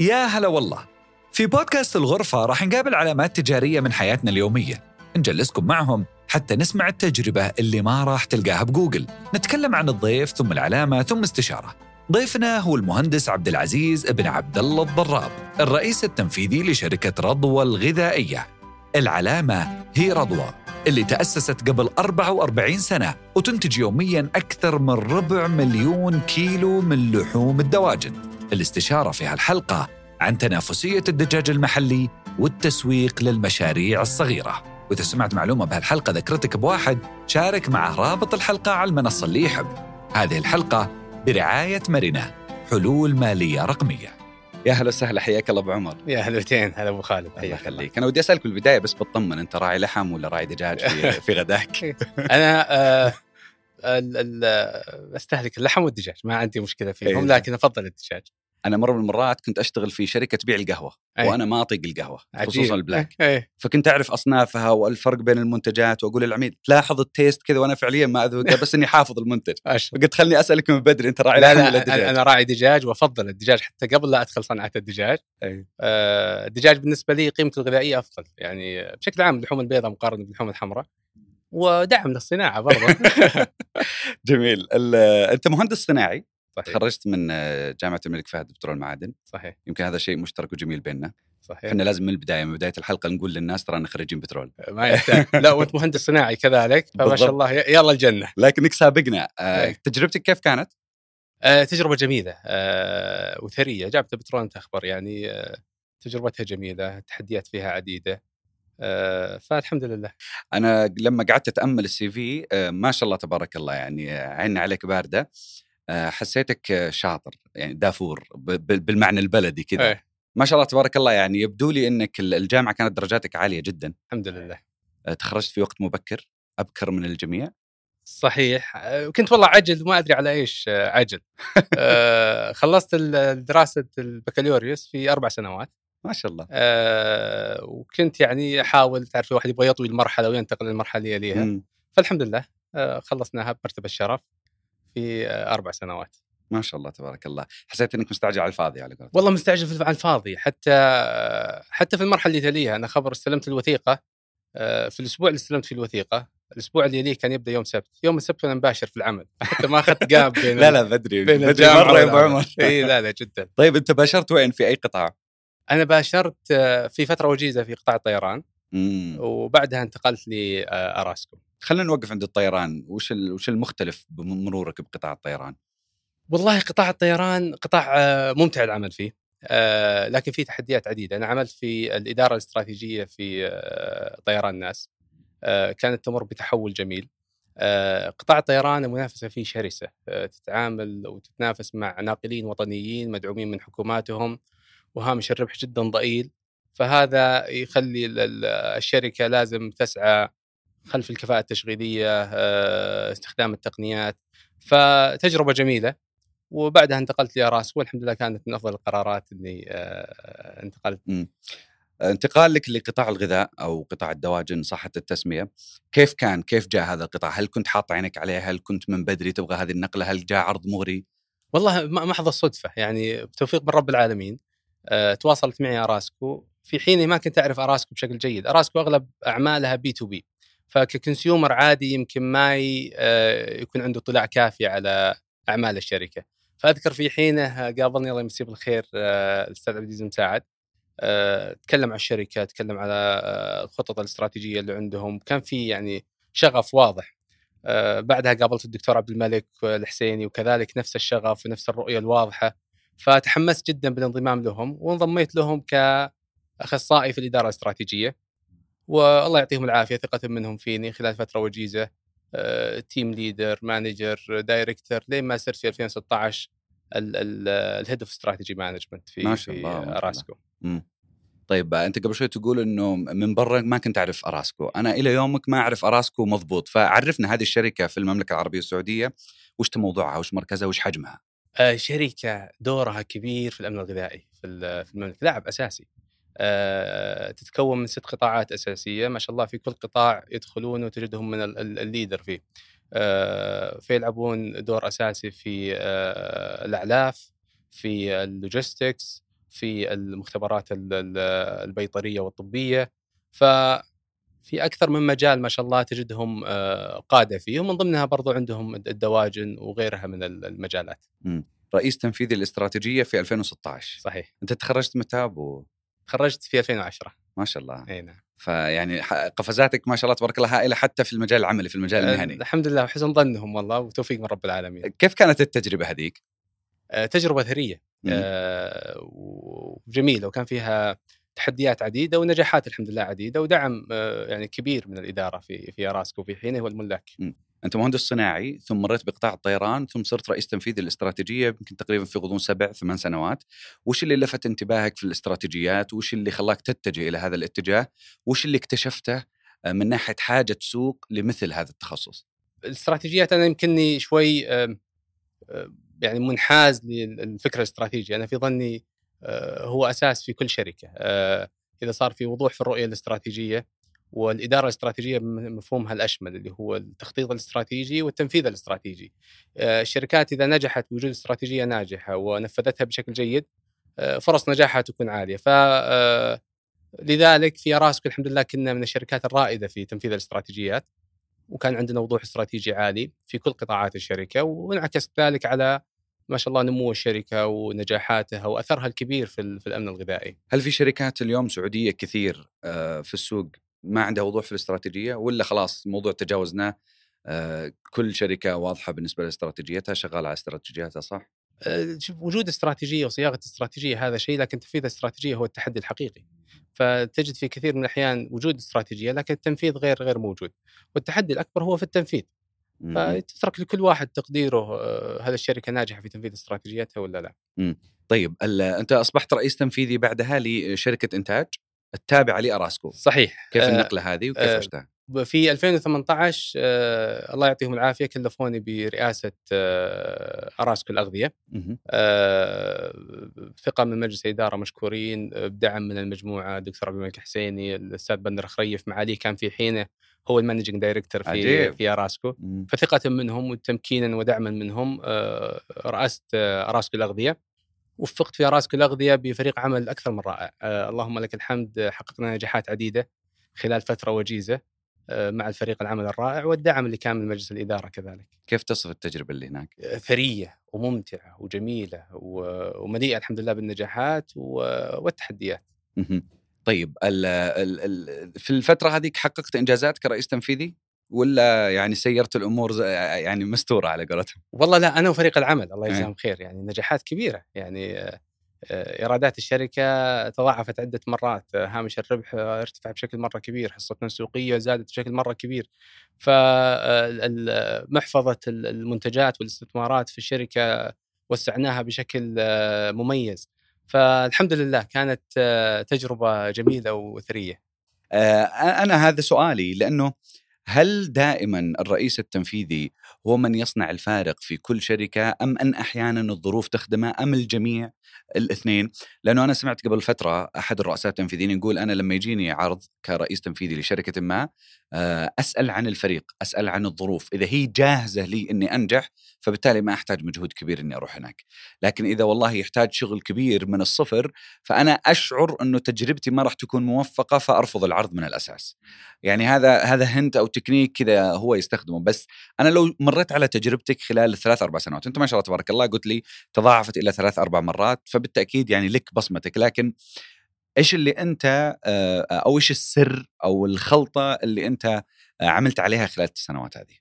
يا هلا والله. في بودكاست الغرفة راح نقابل علامات تجارية من حياتنا اليومية. نجلسكم معهم حتى نسمع التجربة اللي ما راح تلقاها بجوجل. نتكلم عن الضيف ثم العلامة ثم استشارة. ضيفنا هو المهندس عبد العزيز ابن عبد الله الضراب الرئيس التنفيذي لشركة رضوى الغذائية. العلامة هي رضوى اللي تأسست قبل 44 سنة وتنتج يوميا أكثر من ربع مليون كيلو من لحوم الدواجن. الاستشارة في هالحلقة عن تنافسية الدجاج المحلي والتسويق للمشاريع الصغيرة. وإذا سمعت معلومة بهالحلقة ذكرتك بواحد شارك معه رابط الحلقة على المنصة اللي يحب. هذه الحلقة برعاية مرنة حلول مالية رقمية. يا هلا وسهلا حياك الله أبو عمر. يا اهلتين هلا أبو خالد الله يخليك. أنا ودي أسألك بالبداية بس بطمن أنت راعي لحم ولا راعي دجاج في, في غداك؟ أنا آه ال- ال- أستهلك اللحم والدجاج ما عندي مشكلة فيهم إيه. لكن أفضل الدجاج. أنا مرة من المرات كنت أشتغل في شركة تبيع القهوة أي. وأنا ما أطيق القهوة عجيب. خصوصا ال black إيه فكنت أعرف أصنافها والفرق بين المنتجات وأقول للعميل تلاحظ ال taste كذا وأنا فعليا ما اذوقه بس إني حافظ المنتج. فقلت خلني أسألك من بدري أنت راعي لا ولا لا دجاج أنا, أنا راعي دجاج وأفضل الدجاج حتى قبل لا أدخل صنعه الدجاج أي. آه الدجاج بالنسبة لي قيمته الغذائية أفضل يعني بشكل عام اللحوم البيضاء مقارنة باللحوم الحمراء ودعم للصناعة برضه جميل أنت مهندس صناعي صحيح. تخرجت من آه، جامعة الملك فهد بترول المعادن. صحيح. يمكن هذا شيء مشترك وجميل بيننا. صحيح. إحنا لازم من البداية من بداية الحلقة نقول للناس ترانا خريجين بترول. ما يحتاج. لا وأنت مهندس صناعي كذلك فما. شاء الله يلا الجنة. لكنك سابقنا. آه، أي. تجربتك كيف كانت؟ آه، تجربة جميلة. آه، وثرية. جامعة بترول تخبر يعني آه، تجربتها جميلة التحديات فيها عديدة. آه، فالحمد لله. أنا لما قعدت أتأمل السي في آه، ما شاء الله تبارك الله يعني عين عليك باردة. حسيتك آه، شاطر يعني دافور بالمعنى البلدي كذا. إيه، ما شاء الله تبارك الله يعني يبدو لي إنك ال- الجامعة كانت درجاتك عالية جدا. الحمد لله. آه، تخرجت في وقت مبكر أبكر من الجميع؟ صحيح. آه، كنت والله عجل وما أدري على آه، عجل. خلصت دراسة البكالوريوس في أربع سنوات. ما شاء الله. وكنت يعني أحاول تعرف الواحد يبغى يطوي المرحلة وينتقل للمرحلة اللي يليها. فالحمد لله آه، خلصنا بمرتبة الشرف. في آه، أربع سنوات. ما شاء الله تبارك الله. حسيت إنك مستعجل على الفاضي على قولتك والله مستعجل في على الفاضي. حتى حتى في المرحلة اللي تليها أنا خبر استلمت الوثيقة آه، في الأسبوع اللي استلمت فيه الوثيقة الأسبوع اللي يليه كان يبدأ يوم سبت. يوم السبت وأنا مباشر في العمل. حتى ما أخذت جاب بين لا لا بدري بين بدري مرة يا ابو. عمر إي لا لا جدا. طيب أنت باشرت وين؟ في أي قطاع؟ أنا باشرت آه، في فترة وجيزة في قطاع الطيران مم. وبعدها انتقلت لاراسكو خلينا نوقف عند الطيران. وش وش المختلف بمرورك بقطاع الطيران؟ والله قطاع الطيران قطاع آه، ممتع العمل فيه. آه، لكن فيه تحديات عديدة. أنا عملت في الإدارة الاستراتيجية في آه، طيران ناس. كانت تمر بتحول جميل. قطاع الطيران المنافسة فيه شرسة. تتعامل وتتنافس مع ناقلين وطنيين مدعومين من حكوماتهم وهامش الربح جدا ضئيل. فهذا يخلي ال- ال- الشركة لازم تسعى خلف الكفاءة التشغيلية آه، استخدام التقنيات. فتجربة جميلة. وبعدها انتقلت لاراسكو والحمد لله كانت من أفضل القرارات إني آه، انتقلت. انتقالك لقطاع الغذاء أو قطاع الدواجن صحه التسمية كيف كان؟ كيف جاء هذا القطاع؟ هل كنت حاط عينك عليه؟ هل كنت من بدري تبغى هذه النقلة؟ هل جاء عرض مغري؟ والله م- محض الصدفه يعني بتوفيق من رب العالمين آه، تواصلت معي آراسكو. في حين ما كنت أعرف آراسكو بشكل جيد. آراسكو أغلب أعمالها B2B. فك consumer عادي يمكن ما آه، يكون عنده اطلاع كافي على أعمال الشركة. فأذكر في حينه قابلني الله يمسيه بالخير آه، الأستاذ عبد العزيز مساعد آه، تكلم عن الشركة تكلم على آه، الخطط الاستراتيجية اللي عندهم. كان في يعني شغف واضح. آه، بعدها قابلت الدكتور عبد الملك الحسيني وكذلك نفس الشغف ونفس الرؤية الواضحة. فتحمست جدا بالانضمام لهم وانضميت لهم كأخصائي في الإدارة الاستراتيجية. والله يعطيهم العافية ثقه منهم فيني خلال فترة وجيزة. team leader manager director لين ما صرت في 2016 ال head of strategy management في ما شاء في الله، الله. أراسكو. طيب أنت قبل شوي تقول إنه من برا ما كنت أعرف أراسكو. أنا إلى يومك ما أعرف أراسكو مضبوط. فعرفنا هذه الشركة في المملكة العربية السعودية. وش موضوعها؟ وش مركزها؟ وش حجمها؟ آه، شركة دورها كبير في الأمن الغذائي في ال- في المملكة. لاعب أساسي. تتكون من ست قطاعات أساسية. ما شاء الله في كل قطاع يدخلون وتجدهم من ال- ال- ال leader فيه. آه، فيلعبون دور أساسي في آه، الأعلاف في ال logistics في المختبرات ال- ال- البيطرية والطبية. ففي أكثر من مجال ما شاء الله تجدهم آه، قادة فيه. ومن ضمنها برضو عندهم الدواجن وغيرها من ال- المجالات. رئيس تنفيذي الاستراتيجية في 2016 صحيح. أنت تخرجت متى أبو؟ تخرجت في 2010 ما شاء الله. إي نعم. فيعني قفزاتك ما شاء الله تبارك الله هائلة حتى في المجال العملي في المجال المهني. الحمد لله وحسن ظنهم والله وتوفيق من رب العالمين. كيف كانت التجربة هذيك؟ آه، تجربة ثريه. آه، وجميلة وكان فيها تحديات عديدة ونجاحات الحمد لله عديدة ودعم آه، يعني كبير من الإدارة في في أراسكو في حينه والملاك. أنت مهندس صناعي ثم مريت بقطاع الطيران ثم صرت رئيس تنفيذي الاستراتيجيه يمكن تقريبا في غضون سبع ثمان سنوات. وش اللي لفت انتباهك في الاستراتيجيات؟ وش اللي خلاك تتجه إلى هذا الاتجاه؟ وش اللي اكتشفته آه، من ناحية حاجة سوق لمثل هذا التخصص؟ الاستراتيجيات أنا يمكنني شوي يعني منحاز للفكرة الاستراتيجية. أنا في ظني آه، هو أساس في كل شركة. آه، إذا صار في وضوح في الرؤية الاستراتيجية والإدارة الاستراتيجية بمفهومها الأشمل اللي هو التخطيط الاستراتيجي والتنفيذ الاستراتيجي. آه، الشركات إذا نجحت بوجود استراتيجية ناجحة ونفذتها بشكل جيد آه، فرص نجاحها تكون عالية ف آه، لذلك في اراسكو الحمد لله كنا من الشركات الرائدة في تنفيذ الاستراتيجيات وكان عندنا وضوح استراتيجي عالي في كل قطاعات الشركة وانعكس ذلك على ما شاء الله نمو الشركة ونجاحاتها وأثرها الكبير في في الأمن الغذائي. هل في شركات اليوم سعودية كثير في السوق ما عندها وضوح في الاستراتيجية ولا خلاص الموضوع تجاوزناه آه، كل شركة واضحة بالنسبة لاستراتيجيتها شغالة على استراتيجيتها صح؟ أه، شوف وجود استراتيجية وصياغة استراتيجية هذا شيء لكن تنفيذ الاستراتيجيه هو التحدي الحقيقي. فتجد في كثير من الأحيان وجود استراتيجية لكن التنفيذ غير غير موجود. والتحدي الأكبر هو في التنفيذ. فتترك لكل واحد تقديره أه، هل الشركة ناجحة في تنفيذ استراتيجيتها ولا لا. طيب ال- أنت أصبحت رئيس تنفيذي بعدها لشركة إنتاج التابعة لأراسكو صحيح. كيف أه، النقلة هذه وكيف آه، عشتها؟ في 2018 آه الله يعطيهم العافية كلفوني برئاسة آه أراسكو الأغذية. آه ثقة من مجلس الإدارة مشكورين آه، بدعم من المجموعة الدكتور عبد الملك حسيني الأستاذ بندر خريف معاليه كان في حينه هو ال managing director في عجيب. في أراسكو. فثقة منهم وتمكينا ودعما منهم آه رأست آه أراسكو الأغذية وفقت في اراسكو الأغذية بفريق عمل أكثر من رائع آه اللهم لك الحمد آه، حققنا نجاحات عديدة خلال فترة وجيزة آه، مع الفريق العمل الرائع والدعم اللي كان من مجلس الإدارة كذلك. كيف تصف التجربة اللي هناك؟ ثرية وممتعة وجميلة ومليئة الحمد لله بالنجاحات والتحديات. طيب ال ال ال في الفترة هذيك حققت إنجازات كرئيس تنفيذي ولا يعني سيرت الأمور يعني مستورة على قولتهم؟ والله لا أنا وفريق العمل الله أي. يجزاهم خير يعني نجاحات كبيرة يعني آه، آه، إيرادات الشركة تضاعفت عدة مرات آه، هامش الربح ارتفع بشكل مرة كبير حصتنا السوقيه زادت بشكل مرة كبير فمحفظه المنتجات والاستثمارات في الشركة وسعناها بشكل مميز فالحمد لله كانت تجربة جميلة وثرية أنا هذا سؤالي لأنه هل دائما الرئيس التنفيذي هو من يصنع الفارق في كل شركة أم أن أحيانا الظروف تخدمه أم الجميع الاثنين؟ لأنه أنا سمعت قبل فترة أحد الرؤساء التنفيذيين يقول أنا لما يجيني عرض كرئيس تنفيذي لشركة ما أسأل عن الفريق، أسأل عن الظروف، إذا هي جاهزة لي إني أنجح فبالتالي ما أحتاج مجهود كبير إني أروح هناك. لكن إذا والله يحتاج شغل كبير من الصفر فأنا أشعر إنه تجربتي ما راح تكون موفقة فأرفض العرض من الأساس. يعني هذا هذا هنت أو تكنيك كذا هو يستخدمه بس أنا لو مريت على تجربتك خلال الثلاث أربع سنوات أنت ما شاء الله تبارك الله قلت لي تضاعفت إلى ثلاث أربع مرات فبالتأكيد يعني لك بصمتك لكن إيش اللي أنت أو إيش السر أو الخلطة اللي أنت عملت عليها خلال السنوات هذه؟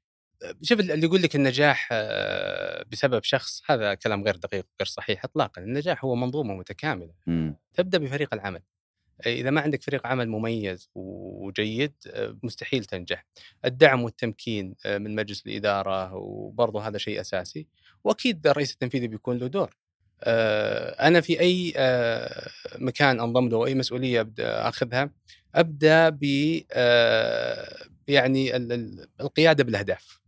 شوف اللي يقول لك النجاح بسبب شخص هذا كلام غير دقيق غير صحيح اطلاقا. النجاح هو منظومة متكاملة. مم. تبدأ بفريق العمل. إذا ما عندك فريق عمل مميز وجيد مستحيل تنجح. الدعم والتمكين من مجلس الإدارة وبرضه هذا شيء أساسي. وأكيد الرئيس التنفيذي بيكون له دور. أنا في أي آه، مكان انضم له واي مسؤولية أبدأ أخذها أبدأ ب آه، يعني ال- ال- القيادة بالأهداف.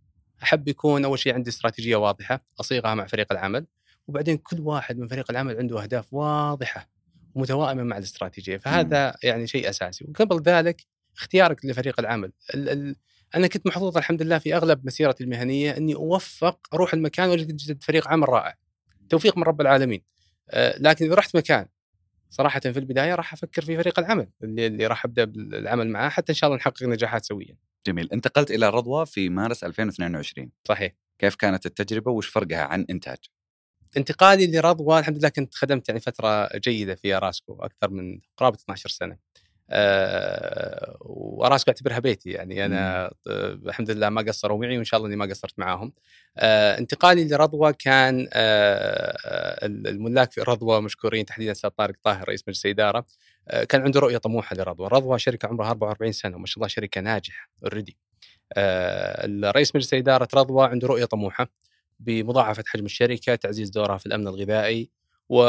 أحب يكون أول شيء عندي استراتيجية واضحة أصيغها مع فريق العمل وبعدين كل واحد من فريق العمل عنده أهداف واضحة ومتوائمة مع الاستراتيجية. فهذا يعني شيء أساسي. وقبل ذلك اختيارك لفريق العمل. ال ال أنا كنت محظوظ الحمد لله في أغلب مسيرتي المهنية إني أوفق أروح المكان وأجد فريق عمل رائع. توفيق من رب العالمين آه، لكن إذا رحت مكان صراحة في البداية راح أفكر في فريق العمل اللي, اللي راح أبدأ بالعمل معاه حتى إن شاء الله نحقق نجاحات سويا. جميل، انتقلت إلى رضوى في مارس 2022 صحيح. كيف كانت التجربة وش فرقها عن إنتاج؟ انتقالي لرضوى الحمد لله كنت خدمت يعني فترة جيدة في أراسكو أكثر من قرابة 12 سنة. أه واراسكو اعتبرها بيتي يعني. أنا الحمد لله ما قصروا معي وإن شاء الله إني ما قصرت معاهم. أه انتقالي لرضوى كان أه الملاك في رضوى مشكورين تحديدا أستاذ طارق طاهر رئيس مجلس الإدارة. أه كان عنده رؤية طموحة لرضوى، رضوى شركة عمرها 44 سنة وما شاء الله شركة ناجحة اوريدي. أه رئيس مجلس إدارة رضوى عنده رؤية طموحة بمضاعفة حجم الشركة، تعزيز دورها في الأمن الغذائي. و...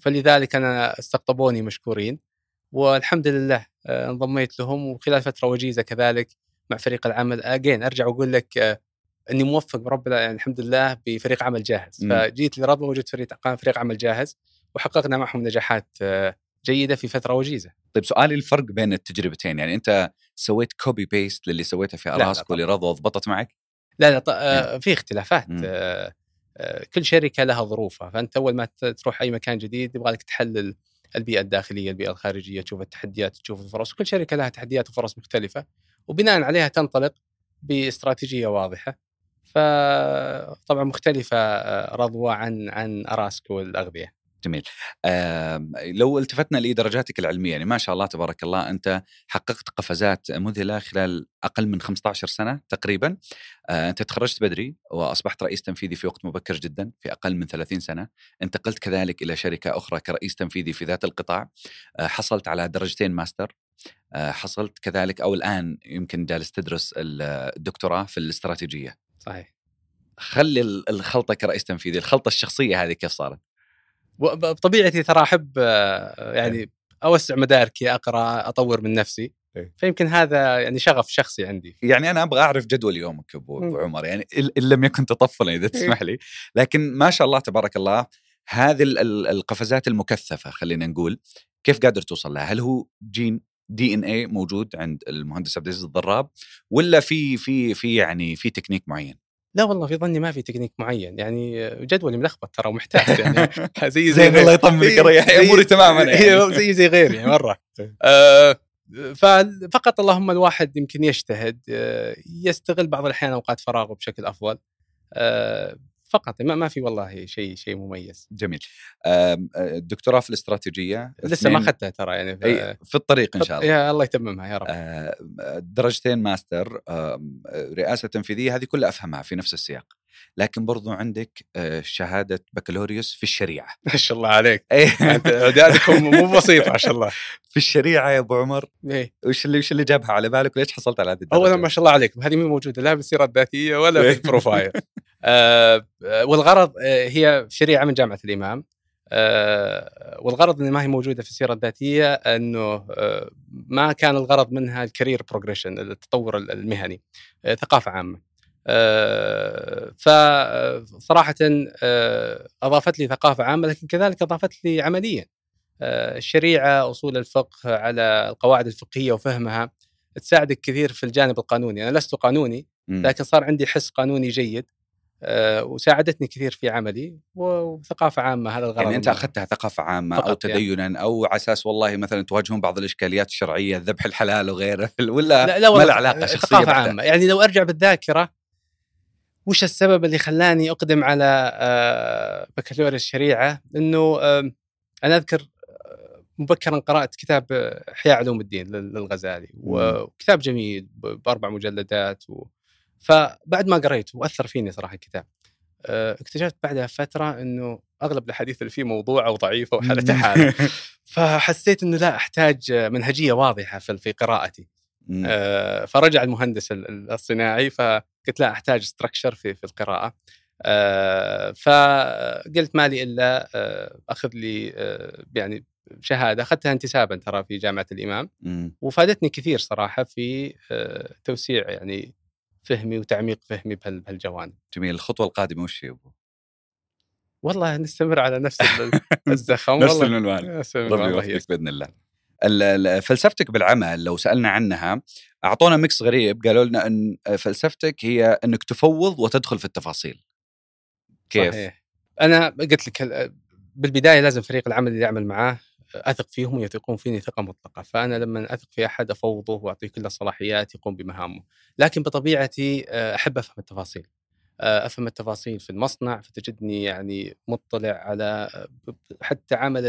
فلذلك أنا استقطبوني مشكورين. والحمد لله انضميت لهم وخلال فترة وجيزة كذلك مع فريق العمل. اجين أرجع وأقول لك إني موفق برب يعني الحمد لله بفريق عمل جاهز. م. فجيت لرضوى وجدت فريق فريق عمل جاهز وحققنا معهم نجاحات جيدة في فترة وجيزة. طيب سؤالي الفرق بين التجربتين؟ يعني أنت سويت copy paste للي سويته في اراسكو لرضوى ضبطت معك؟ لا لا آه في اختلافات آه كل شركة لها ظروفها. فأنت أول ما تروح أي مكان جديد يبغى لك تحلل البيئة الداخلية، البيئة الخارجية، تشوف التحديات، تشوف الفرص، وكل شركة لها تحديات وفرص مختلفة وبناء عليها تنطلق باستراتيجية واضحة. فطبعا مختلفة رضوى عن عن أراسكو الاغذيه. جميل. آه لو التفتنا لدرجاتك العلمية يعني ما شاء الله تبارك الله أنت حققت قفزات مذهلة خلال أقل من 15 سنة تقريبا. آه أنت تخرجت بدري وأصبحت رئيس تنفيذي في وقت مبكر جدا في أقل من 30 سنة. انتقلت كذلك إلى شركة أخرى كرئيس تنفيذي في ذات القطاع. آه حصلت على درجتين ماستر. آه حصلت كذلك أو الآن يمكن جالس تدرس الدكتوراه في الاستراتيجية. صحيح. خلي الخلطة كرئيس تنفيذي الخلطة الشخصية هذه كيف صارت؟ بطبيعتي ترى أحب يعني أوسع مداركي أقرأ أطور من نفسي. فيمكن هذا يعني شغف شخصي عندي. يعني أنا أبغى أعرف جدول يومك أبو عمر يعني إن لم يكن تطفلا إذا تسمح لي. لكن ما شاء الله تبارك الله هذه القفزات المكثفة خلينا نقول كيف قادر توصل لها؟ هل هو جين دي إن اي موجود عند المهندس عبد العزيز الضراب ولا في في في يعني في تكنيك معين؟ لا والله في ظني ما في تكنيك معين. يعني جدولي ملخبط ترى ومحتاج يعني. زي زي الله يطمنك ريح أموري تماما يعني. زي زي غيري يعني مرة. آه ففقط اللهم الواحد يمكن يجتهد يستغل بعض الأحيان أوقات فراغه بشكل أفضل. آه فقط ما ما في والله شيء شيء مميز. جميل. الدكتوراه في الاستراتيجية لسه ما أخذتها ترى يعني في, في الطريق إن شاء الله. يا الله يتممها يا رب. درجتين ماستر رئاسة تنفيذية هذه كلها أفهمها في نفس السياق. لكن برضو عندك شهادة بكالوريوس في الشريعة. ما شاء الله عليك. اعدادكم مو بسيط ما شاء الله. في الشريعة يا أبو عمر إيه. وش اللي وش اللي جابها؟ على بالك وليش حصلت على هذه؟ اولا ما شاء الله عليكم هذه مو موجودة لا بالسيرة الذاتية ولا في ال profile. آه والغرض آه هي شريعة من جامعة الإمام. آه والغرض إن ما هي موجودة في السيرة الذاتية إنه آه ما كان الغرض منها ال career progression التطور المهني. آه ثقافة عامة. آه فصراحه آه أضافت لي ثقافة عامة لكن كذلك أضافت لي عمليا. آه الشريعة أصول الفقه على القواعد الفقهية وفهمها تساعدك كثير في الجانب القانوني. أنا لست قانوني لكن صار عندي حس قانوني جيد أه وساعدتني كثير في عملي وثقافة عامة هذا الغرض يعني أنت أخذتها ثقافة عامة أو تدينا يعني. أو على أساس والله مثلا تواجهون بعض الإشكاليات الشرعية ذبح الحلال وغيره ولا لا, لا ما له علاقة شخصيه ثقافه عامة. يعني لو أرجع بالذاكرة وش السبب اللي خلاني أقدم على أه بكالوريوس الشريعة؟ إنه أنا أذكر مبكرا قرأت كتاب إحياء علوم الدين للغزالي وكتاب جميل بأربع مجلدات و... فبعد ما قريته وأثر فيني صراحة الكتاب اكتشفت بعدها فترة إنه أغلب الأحاديث اللي فيه موضوعة وضعيفة وحالته حالة. فحسيت إنه لا أحتاج منهجية واضحة في قراءتي. فرجع المهندس الصناعي فقلت لا أحتاج ستراكشر في في القراءة. فقلت ما لي إلا أخذ لي يعني شهادة. أخذتها انتسابا ترى في جامعة الإمام. وفادتني كثير صراحة في توسيع يعني فهمي وتعميق فهمي بهالجوانب. جميل، الخطوة القادمة وش هي أبو؟ والله نستمر على نفس الزخم. نفس المنوال. ربي يوفقك بإذن الله. فلسفتك بالعمل لو سألنا عنها أعطونا ميكس غريب قالوا لنا إن فلسفتك هي إنك تفوض وتدخل في التفاصيل. كيف؟ صحيح. أنا قلت لك بالبداية لازم فريق العمل اللي يعمل معاه أثق فيهم ويثقون فيني ثقة مطلقة، فأنا لما أثق في أحد أفوضه وأعطيه كل الصلاحيات يقوم بمهامه، لكن بطبيعتي آه، أحب أفهم التفاصيل. آه، أفهم التفاصيل في المصنع فتجدني يعني مطلع على حتى عمل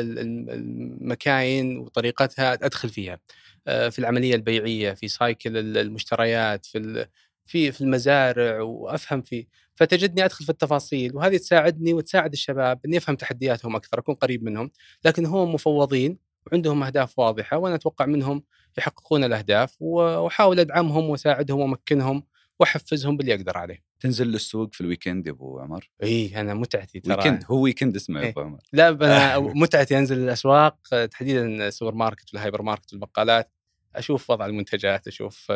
المكاين وطريقتها أدخل فيها. آه، في العملية البيعية، في سايكل المشتريات، في في في المزارع وأفهم في فتجدني أدخل في التفاصيل وهذه تساعدني وتساعد الشباب إني أفهم تحدياتهم أكثر أكون قريب منهم لكن هم مفوضين وعندهم أهداف واضحة وأنا أتوقع منهم يحققون الأهداف وأحاول أدعمهم وأساعدهم وأمكنهم وأحفزهم باللي أقدر عليه. تنزل للسوق في ال weekend يا أبو عمر؟ اي أنا متعتي ترى. weekend هو weekend اسمه يا أبو عمر. لا أنا متعتي أنزل الأسواق تحديدا السوبر ماركت والهايبر ماركت والبقالات أشوف وضع المنتجات أشوف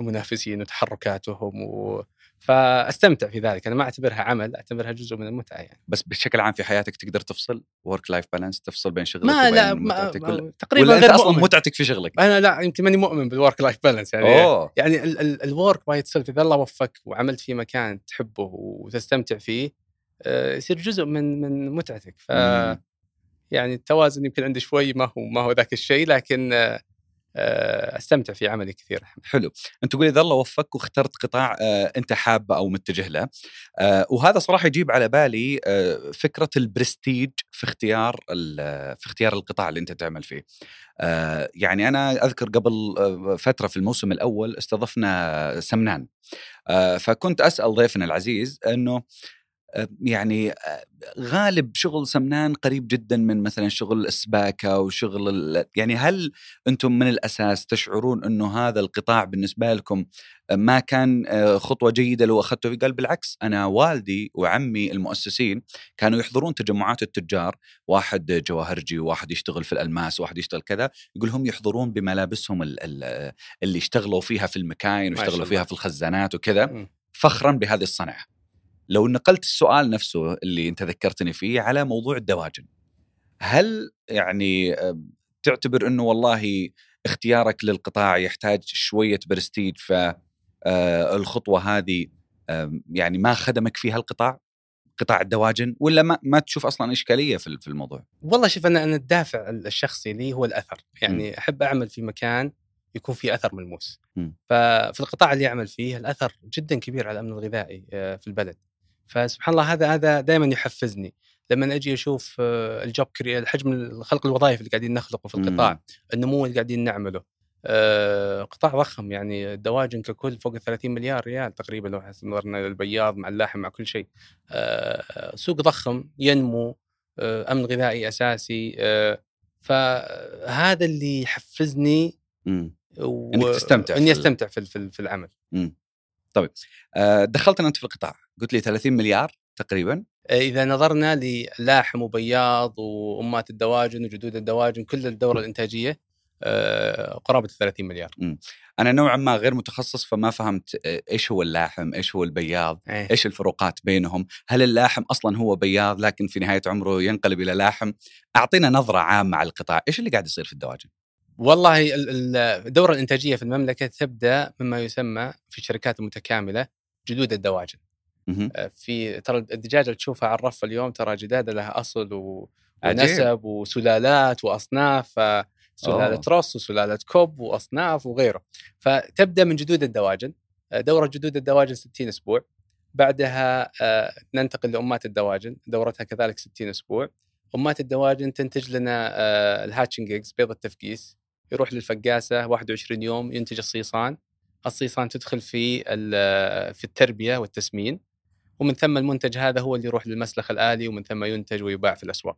المنافسين وتحركاتهم و... فاستمتع في ذلك. أنا ما أعتبرها عمل أعتبرها جزء من المتعة يعني. بس بشكل عام في حياتك تقدر تفصل؟ work-life balance تفصل بين شغلك ما وبين لا ما ولا... تقريبا غير أصلا مؤمن. متعتك في شغلك؟ أنا لا يمكن ماني مؤمن بال work-life balance يعني. أوه. يعني ال work by itself إذا الله وفقك وعملت في مكان تحبه وتستمتع فيه آه، يصير جزء من من متعتك. ف يعني التوازن يمكن عندي شوي ما هو ما هو ذاك الشيء لكن آه، أستمتع في عملي كثير. حلو. أنت تقول إذا الله وفقك واخترت قطاع آه، أنت حابه أو متجه له. آه، وهذا صراحة يجيب على بالي فكرة البرستيج في اختيار في اختيار القطاع اللي أنت تعمل فيه. يعني أنا أذكر قبل فترة في الموسم الأول استضفنا سمنان. فكنت أسأل ضيفنا العزيز إنه يعني غالب شغل سمنان قريب جدا من مثلا شغل السباكه وشغل يعني هل أنتم من الأساس تشعرون إنه هذا القطاع بالنسبة لكم ما كان خطوة جيدة لو أخذته؟ فيه؟ قال بالعكس أنا والدي وعمي المؤسسين كانوا يحضرون تجمعات التجار واحد جواهرجي وواحد يشتغل في الألماس وواحد يشتغل كذا يقول هم يحضرون بملابسهم اللي اشتغلوا فيها في المكاين واشتغلوا فيها في الخزانات وكذا فخرا بهذه الصنعة. لو نقلت السؤال نفسه اللي أنت ذكرتني فيه على موضوع الدواجن هل يعني تعتبر إنه والله اختيارك للقطاع يحتاج شوية برستيج فالخطوه آه، هذه يعني ما خدمك فيها القطاع قطاع الدواجن ولا ما ما تشوف أصلا إشكالية في في الموضوع؟ والله شوف أنا أنا الدافع الشخصي لي هو الأثر، يعني م. أحب أعمل في مكان يكون في أثر ملموس. م. ففي القطاع اللي أعمل فيه الأثر جدا كبير على الأمن الغذائي آه، في البلد. فسبحان الله هذا هذا دائما يحفزني لما أجي أشوف آه، الجوب حجم خلق الوظائف اللي قاعدين نخلقه في القطاع. النمو اللي قاعدين نعمله آه، قطاع ضخم يعني الدواجن ككل فوق ال 30 مليار ريال تقريبا لو نظرنا للبياض مع اللحم مع كل شيء آه، سوق ضخم ينمو أمن غذائي أساسي فهذا اللي يحفزني و... إنك تستمتع إني أستمتع في في العمل مم. طيب دخلتنا أنت في القطاع قلت لي 30 مليار تقريبا إذا نظرنا للاحم وبياض وامات الدواجن وجدود الدواجن كل الدورة الإنتاجية آه، قرابة 30 مليار. م. أنا نوعا ما غير متخصص فما فهمت آه، إيش هو اللاحم، إيش هو البياض، أيه. إيش الفروقات بينهم؟ هل اللاحم أصلا هو بياض لكن في نهاية عمره ينقلب إلى لاحم؟ أعطينا نظرة عامة على القطاع، إيش اللي قاعد يصير في الدواجن؟ والله الدورة الإنتاجية في المملكة تبدأ مما يسمى في الشركات المتكاملة جدود الدواجن. آه، في ترى الدجاجة اللي تشوفها على الرف اليوم ترى جدادة لها أصل ونسب وسلالات وأصناف سلالة رص وسلالة كوب وأصناف وغيره. فتبدأ من جدود الدواجن. آه، دورة جدود الدواجن 60 أسبوع. بعدها آه، ننتقل لأمات الدواجن. دورتها كذلك 60 أسبوع. أمات الدواجن تنتج لنا الهاتشنج بيض التفقيس. يروح للفقاسة 21 يوم ينتج الصيصان. الصيصان تدخل في في التربية والتسمين ومن ثم المنتج هذا هو اللي يروح للمسلخ الآلي ومن ثم ينتج ويباع في الأسواق.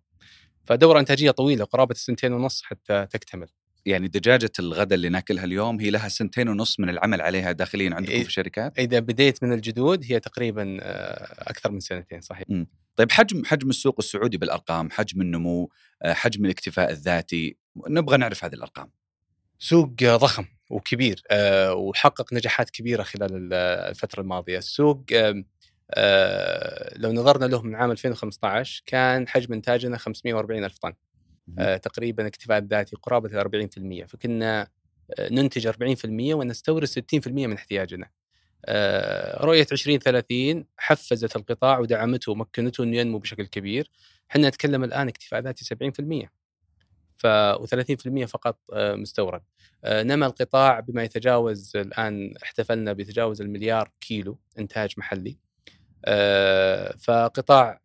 فدورة إنتاجية طويلة قرابة سنتين ونص حتى تكتمل. يعني دجاجة الغداء اللي ناكلها اليوم هي لها سنتين ونص من العمل عليها داخليا عندكم في الشركات؟ إذا بديت من الجدود هي تقريبا آه، أكثر من سنتين صحيح. م. طيب حجم حجم السوق السعودي بالأرقام حجم النمو آه، حجم الاكتفاء الذاتي نبغى نعرف هذه الأرقام. سوق ضخم وكبير آه، وحقق نجاحات كبيرة خلال الفترة الماضية. السوق آه، لو نظرنا له من عام 2015 كان حجم إنتاجنا 540 ألف طن آه، تقريبا اكتفاء ذاتي قرابة 40% فكنا ننتج 40% ونستورد 60% من احتياجنا. رؤية 2030 حفزت القطاع ودعمته ومكنته إنه ينمو بشكل كبير. إحنا نتكلم الآن اكتفاء ذاتي 70% ف و30% فقط آه، مستورد. آه، نما القطاع بما يتجاوز الآن احتفلنا بتجاوز المليار كيلو إنتاج محلي. فقطاع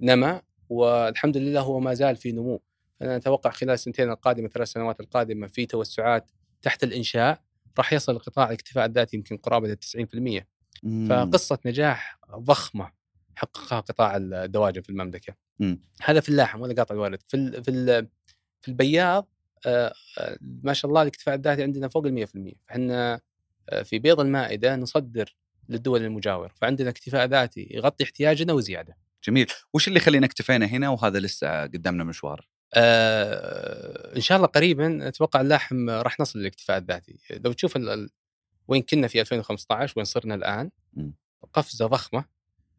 نما والحمد لله هو ما زال في نمو. أنا أتوقع خلال السنتين القادمة ثلاث سنوات القادمة في توسعات تحت الإنشاء. راح يصل القطاع الاكتفاء الذاتي يمكن قرابة 90% مم. فقصة نجاح ضخمة حققها قطاع الدواجن في المملكة. مم. هذا في اللاحم ولا قاطع الوالد. في ال في ال في البياض آه آه ما شاء الله الإكتفاء الذاتي عندنا فوق ال 100% إحنا آه في بيض المائدة نصدر للدول المجاورة فعندنا إكتفاء ذاتي يغطي احتياجنا وزيادة. جميل. وش اللي يخلينا اكتفينا هنا وهذا لسه قدامنا مشوار؟ آه إن شاء الله قريبا أتوقع اللاحم راح نصل للاكتفاء الذاتي. لو تشوف ال... وين كنا في 2015 وين صرنا الآن قفزة ضخمة.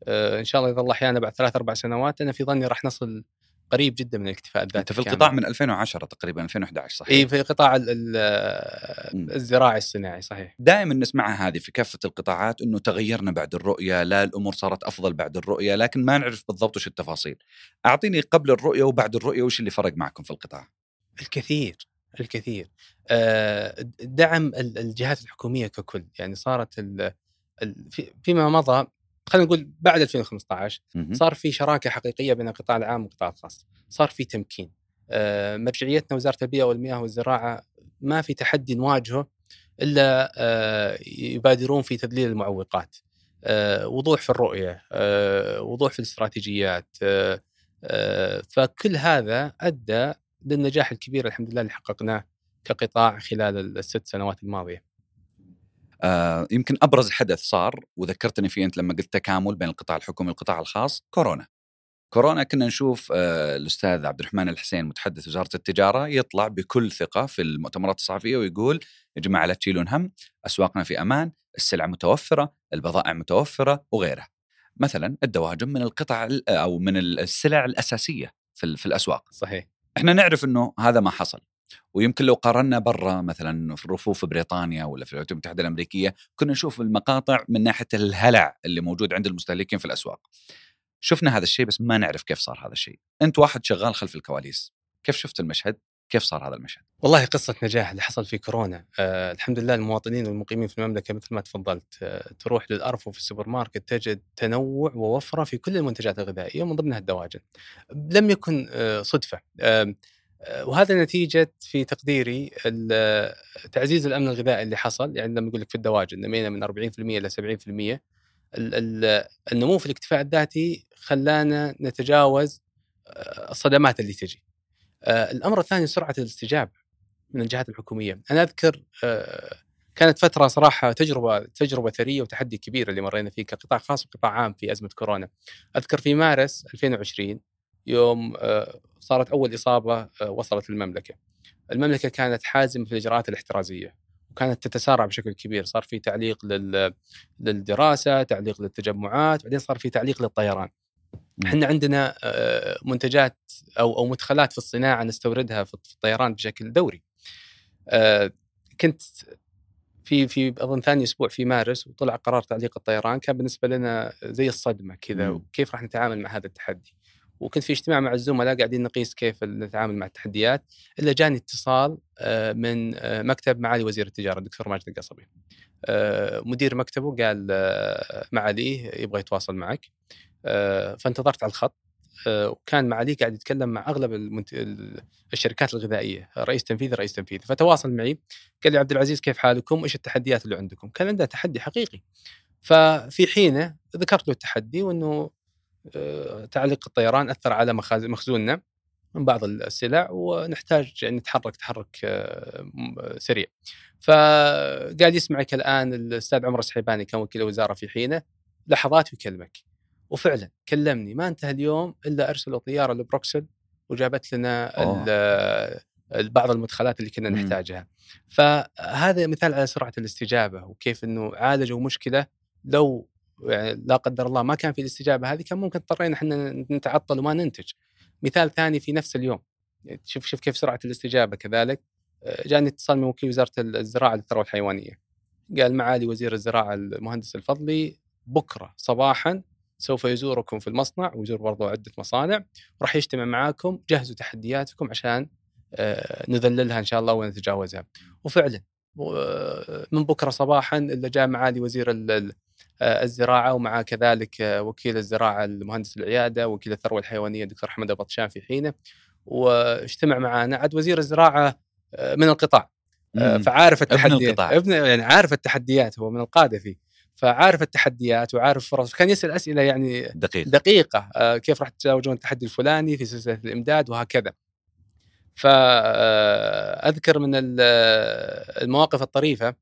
آه إن شاء الله إذا الله أحيانا بعد ثلاث أربع سنوات أنا في ظني راح نصل قريب جدا من الاكتفاء الذاتي أنت في القطاع من 2010 تقريبا 2011 صحيح؟ إي في قطاع الزراعي الصناعي صحيح دائما نسمعها هذه في كافة القطاعات إنه تغيرنا بعد الرؤية، لا الأمور صارت أفضل بعد الرؤية، لكن ما نعرف بالضبط وش التفاصيل. أعطيني قبل الرؤية وبعد الرؤية وش اللي فرق معكم في القطاع؟ الكثير الكثير آه، دعم الجهات الحكومية ككل يعني صارت فيما مضى خلينا نقول بعد 2015 صار في شراكة حقيقية بين القطاع العام والقطاع الخاص، صار في تمكين. آه، مرجعيتنا وزارة البيئة والمياه والزراعة ما في تحدي نواجهه إلا آه، يبادرون في تذليل المعوقات. آه، وضوح في الرؤية، وضوح في الاستراتيجيات. فكل هذا أدى للنجاح الكبير الحمد لله اللي حققناه كقطاع خلال الست سنوات الماضية. آه يمكن أبرز حدث صار وذكرتني فيه أنت لما قلت تكامل بين القطاع الحكومي والقطاع الخاص كورونا. كورونا كنا نشوف آه الأستاذ عبد الرحمن الحسين متحدث وزارة التجارة يطلع بكل ثقة في المؤتمرات الصحفية ويقول يا جماعة لا تشيلون هم أسواقنا في أمان، السلع متوفرة، البضائع متوفرة وغيرها. مثلا الدواجن من القطع أو من السلع الأساسية في, في الأسواق. صحيح. إحنا نعرف إنه هذا ما حصل. ويمكن لو قارنا برا مثلا في الرفوف بريطانيا ولا في الولايات المتحدة الأمريكية كنا نشوف المقاطع من ناحية الهلع اللي موجود عند المستهلكين في الأسواق. شفنا هذا الشيء بس ما نعرف كيف صار هذا الشيء. أنت واحد شغال خلف الكواليس، كيف شفت المشهد؟ كيف صار هذا المشهد؟ والله قصة نجاح اللي حصل في كورونا آه الحمد لله المواطنين والمقيمين في المملكة مثل ما تفضلت آه تروح للأرفف في السوبر ماركت تجد تنوع ووفرة في كل المنتجات الغذائية ومن ضمنها الدواجن لم يكن آه صدفة آه وهذا نتيجة في تقديري تعزيز الأمن الغذائي اللي حصل. يعني لما يقول لك في الدواجن نمينا من 40% إلى 70% النمو في الاكتفاء الذاتي خلانا نتجاوز آه، الصدمات اللي تجي. آه، الأمر الثاني سرعة الاستجابة من الجهات الحكومية. أنا أذكر كانت فترة صراحة تجربة تجربة ثرية وتحدي كبير اللي مرينا فيه كقطاع خاص وقطاع عام في أزمة كورونا. أذكر في مارس 2020 يوم آه، صارت أول إصابة آه، وصلت للمملكة. المملكة كانت حازمة في الإجراءات الاحترازية وكانت تتسارع بشكل كبير، صار في تعليق للدراسة، تعليق للتجمعات، بعدين صار في تعليق للطيران. إحنا عندنا آه، منتجات أو أو مدخلات في الصناعة نستوردها في الطيران بشكل دوري. كنت في في أظن ثاني أسبوع في مارس وطلع قرار تعليق الطيران كان بالنسبة لنا زي الصدمة كذا وكيف راح نتعامل مع هذا التحدي. وكنت في اجتماع مع الزملاء قاعدين نقيس كيف نتعامل مع التحديات إلا جاني اتصال آه، من آه، مكتب معالي وزير التجارة الدكتور ماجد القصبي. آه، مدير مكتبه قال معاليه يبغى يتواصل معك فانتظرت على الخط وكان معاليه قاعد يتكلم مع أغلب المنت... الشركات الغذائية رئيس تنفيذي رئيس تنفيذي فتواصل معي قال لي عبد العزيز كيف حالكم؟ إيش التحديات اللي عندكم؟ كان عنده تحدي حقيقي ففي حينة ذكرت له التحدي وإنه تعليق الطيران أثر على مخزوننا من بعض السلع ونحتاج نتحرك تحرك آه، سريع. فقاعد يسمعك الآن الأستاذ عمر السحيباني كان وكيل الوزاره في حينه لحظات ويكلمك. وفعلا كلمني ما انتهى اليوم إلا ارسلوا طياره لبروكسل وجابت لنا بعض المدخلات اللي كنا نحتاجها. فهذا مثال على سرعة الاستجابة وكيف إنه عالجوا مشكلة لو لا قدر الله ما كان في الاستجابة هذه كان ممكن اضطرينا إحنا نتعطل وما ننتج. مثال ثاني في نفس اليوم يعني شوف شوف كيف سرعة الاستجابة كذلك آه، جاني اتصال من وكيل وزارة الزراعة للثروة الحيوانية. قال معالي وزير الزراعة المهندس الفضلي بكرة صباحا سوف يزوركم في المصنع ويزور برضو عدة مصانع وراح يجتمع معاكم جهزوا تحدياتكم عشان آه، نذللها إن شاء الله ونتجاوزها وفعلا آه، من بكرة صباحا اللي جاء معالي وزير الزراعة ومع كذلك وكيل الزراعة المهندس العيادة وكيل الثروة الحيوانية الدكتور حمد البطشان في حينه. واجتمع معنا عاد وزير الزراعة من القطاع. فعارف التحديات. ابن القطاع. ابن يعني عارف التحديات هو من القادة فيه. فعارف التحديات وعارف فرص. كان يسأل أسئلة يعني دقيقة. دقيقة كيف راح تتزوجون التحدي الفلاني في سلسلة الإمداد وهكذا. فاذكر من المواقف الطريفة. آه،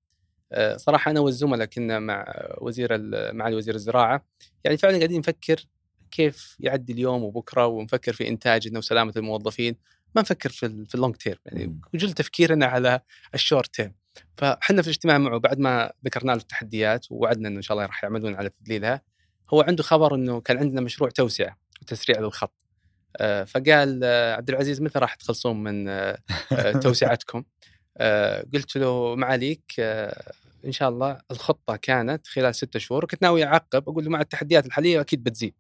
صراحة أنا والزملاء كنا مع وزير مع وزير الزراعة. يعني فعلا قاعدين نفكر كيف يعدي اليوم وبكرة ونفكر في انتاجنا وسلامه الموظفين. ما نفكر في في ال long term يعني كل تفكيرنا على ال short term فاحنا في الاجتماع معه بعد ما ذكرنا له التحديات ووعدنا إنه إن شاء الله راح يعملون على تذليلها هو عنده خبر إنه كان عندنا مشروع توسعة وتسريع للخط. آه، فقال آه، عبد العزيز متى راح تخلصون من آه، توسعتكم؟ قلت له معاليك إن شاء الله الخطة كانت خلال ستة شهور وكنت ناوي أعقب أقول له مع التحديات الحالية أكيد بتزيد.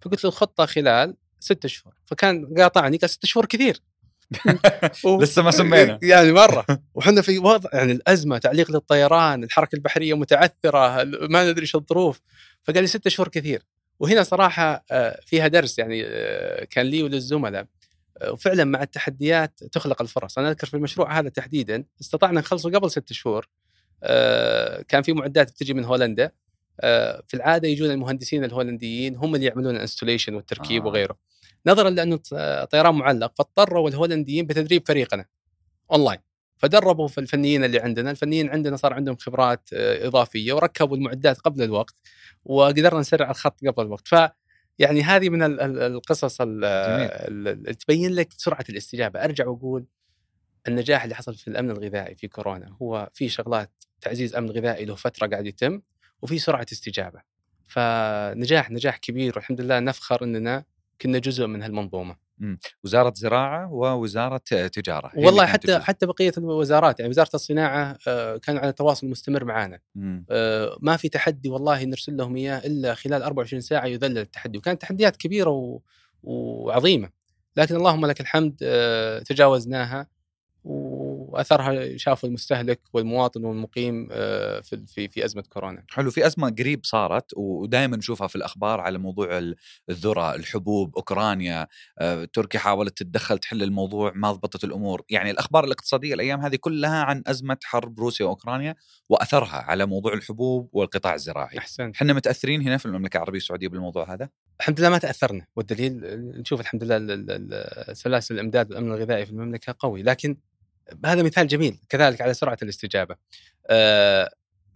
فقلت له الخطة خلال ستة شهور فكان قاطعني قال ستة شهور كثير. لسه ما سمينا. يعني مرة. وحنا في وضع يعني الأزمة تعليق للطيران الحركة البحرية متعثرة ما ندري إيش الظروف. فقال لي ستة شهور كثير. وهنا صراحة آه، فيها درس يعني آه، كان لي وللزملاء. آه، وفعلا مع التحديات تخلق الفرص. أنا أذكر في المشروع هذا تحديدا استطعنا نخلصه قبل ست شهور. كان في معدات بتجي من هولندا. في العادة يجون المهندسين الهولنديين هم اللي يعملون ال installation والتركيب آه. وغيره. نظرا لأنه طيران معلق فاضطروا الهولنديين بتدريب فريقنا اونلاين فدربوا في الفنيين اللي عندنا. الفنيين عندنا صار عندهم خبرات إضافية وركبوا المعدات قبل الوقت وقدرنا نسرع الخط قبل الوقت. ف يعني هذه من القصص اللي تبين لك سرعة الاستجابة. أرجع وأقول النجاح اللي حصل في الأمن الغذائي في كورونا هو في شغلات تعزيز أمن غذائي له فترة قاعد يتم وفي سرعة استجابة. فنجاح نجاح كبير والحمد لله نفخر إننا كنا جزء من هالمنظومة. وزارة زراعة ووزارة تجارة والله حتى تجزء. حتى بقية الوزارات يعني وزارة الصناعة آه، كان على تواصل مستمر معنا آه، ما في تحدي والله نرسل لهم إياه إلا خلال 24 ساعة يذلل التحدي. وكانت تحديات كبيرة و... وعظيمة. لكن اللهم لك الحمد آه، تجاوزناها وأثرها شافه المستهلك والمواطن والمقيم آه، في في في أزمة كورونا. حلو في أزمة قريب صارت ودائما نشوفها في الأخبار على موضوع الذرة، الحبوب، أوكرانيا، آه، تركيا حاولت تتدخل تحل الموضوع ما ضبطت الأمور، يعني الأخبار الاقتصادية الأيام هذه كلها عن أزمة حرب روسيا وأوكرانيا وأثرها على موضوع الحبوب والقطاع الزراعي. أحسنت. إحنا متأثرين هنا في المملكة العربية السعودية بالموضوع هذا؟ الحمد لله ما تأثرنا والدليل نشوف الحمد لله سلاسل الإمداد والأمن الغذائي في المملكة قوي لكن هذا مثال جميل كذلك على سرعة الاستجابة. آه،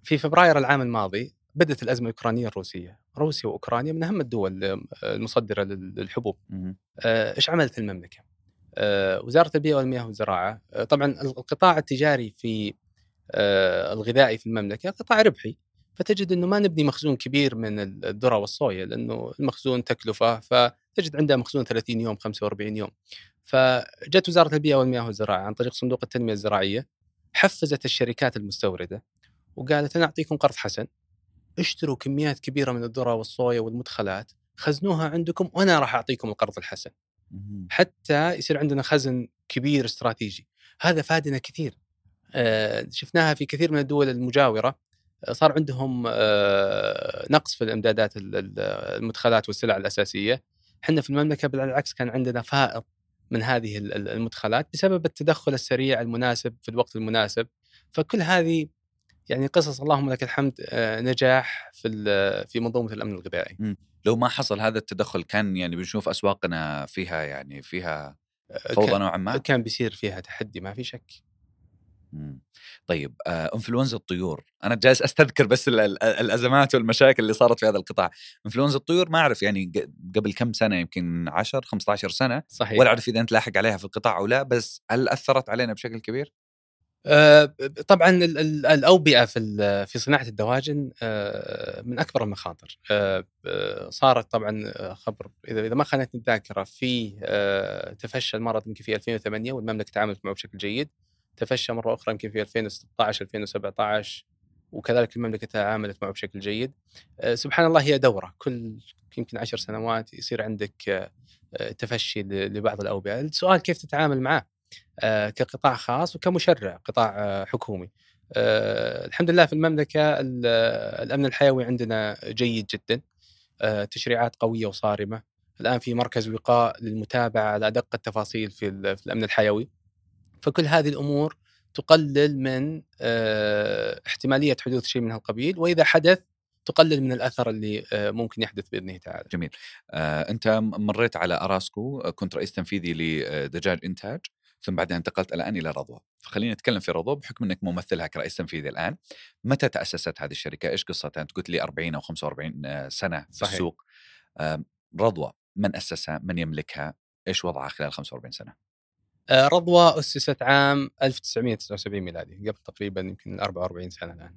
في فبراير العام الماضي بدأت الأزمة الأوكرانية الروسية، روسيا وأوكرانيا من أهم الدول المصدرة للحبوب. آه، إيش عملت المملكة؟ آه، وزارة البيئة والمياه والزراعة طبعا القطاع التجاري في الغذائي في المملكة قطاع ربحي فتجد إنه ما نبني مخزون كبير من الذرة والصويا لأنه المخزون تكلفة فتجد عندها مخزون 30 يوم 45 يوم فجت وزارة البيئة والمياه والزراعة عن طريق صندوق التنمية الزراعية حفزت الشركات المستوردة وقالت أنا أعطيكم قرض حسن اشتروا كميات كبيرة من الذرة والصويا والمدخلات خزنوها عندكم وأنا راح أعطيكم القرض الحسن. حتى يصير عندنا خزن كبير استراتيجي. هذا فادنا كثير. آه، شفناها في كثير من الدول المجاورة. آه، صار عندهم آه، نقص في الإمدادات المدخلات والسلع الأساسية. إحنا في المملكة بالعكس كان عندنا فائض من هذه المدخلات بسبب التدخل السريع المناسب في الوقت المناسب فكل هذه يعني قصص اللهم لك الحمد آه، نجاح في في منظومة الأمن الغذائي. لو ما حصل هذا التدخل كان يعني بنشوف أسواقنا فيها يعني فيها آه، فوضى نوعا ما؟ كان بيصير فيها تحدي ما في شك. طيب آه، إنفلونزا الطيور. أنا جالس أستذكر بس الأزمات والمشاكل اللي صارت في هذا القطاع. إنفلونزا الطيور ما أعرف يعني قبل كم سنة يمكن 10 15 سنة صحيح. ولا أعرف إذا أنت لاحق عليها في القطاع أو لا بس هل أثرت علينا بشكل كبير؟ آه، طبعا الأوبئة في في صناعة الدواجن آه، من أكبر المخاطر. صارت طبعا خبر إذا إذا ما خانتني الذاكرة في تفشى المرض يمكن في 2008 والمملكة تعاملت معه بشكل جيد. تفشى مرة أخرى يمكن في 2016 2017 وكذلك المملكة تعاملت معه بشكل جيد. آه، سبحان الله هي دورة كل يمكن عشر سنوات يصير عندك آه، تفشي لبعض الأوبئة، السؤال كيف تتعامل معه آه، كقطاع خاص وكمشرع قطاع حكومي. الحمد لله في المملكة الأمن الحيوي عندنا جيد جدا. تشريعات قوية وصارمة. الآن في مركز وقاء للمتابعة على أدق التفاصيل في الأمن الحيوي. فكل هذه الأمور تقلل من آه، احتمالية حدوث شيء من هالقبيل وإذا حدث تقلل من الأثر اللي آه، ممكن يحدث بإذنه تعالى. جميل. آه، أنت مريت على أراسكو كنت رئيس تنفيذي لدجاج إنتاج ثم بعدها انتقلت الآن إلى رضوى، فخلينا نتكلم في رضوى بحكم إنك ممثلها كرئيس تنفيذي الآن. متى تأسست هذه الشركة؟ إيش قصتها؟ أنت قلت لي 40 أو 45 سنة في صحيح. السوق. رضوى من أسسها؟ من يملكها؟ إيش وضعها خلال 45 سنة؟ آه، رضوى أسست عام 1979 ميلادي قبل تقريبا يمكن 44 سنة الآن.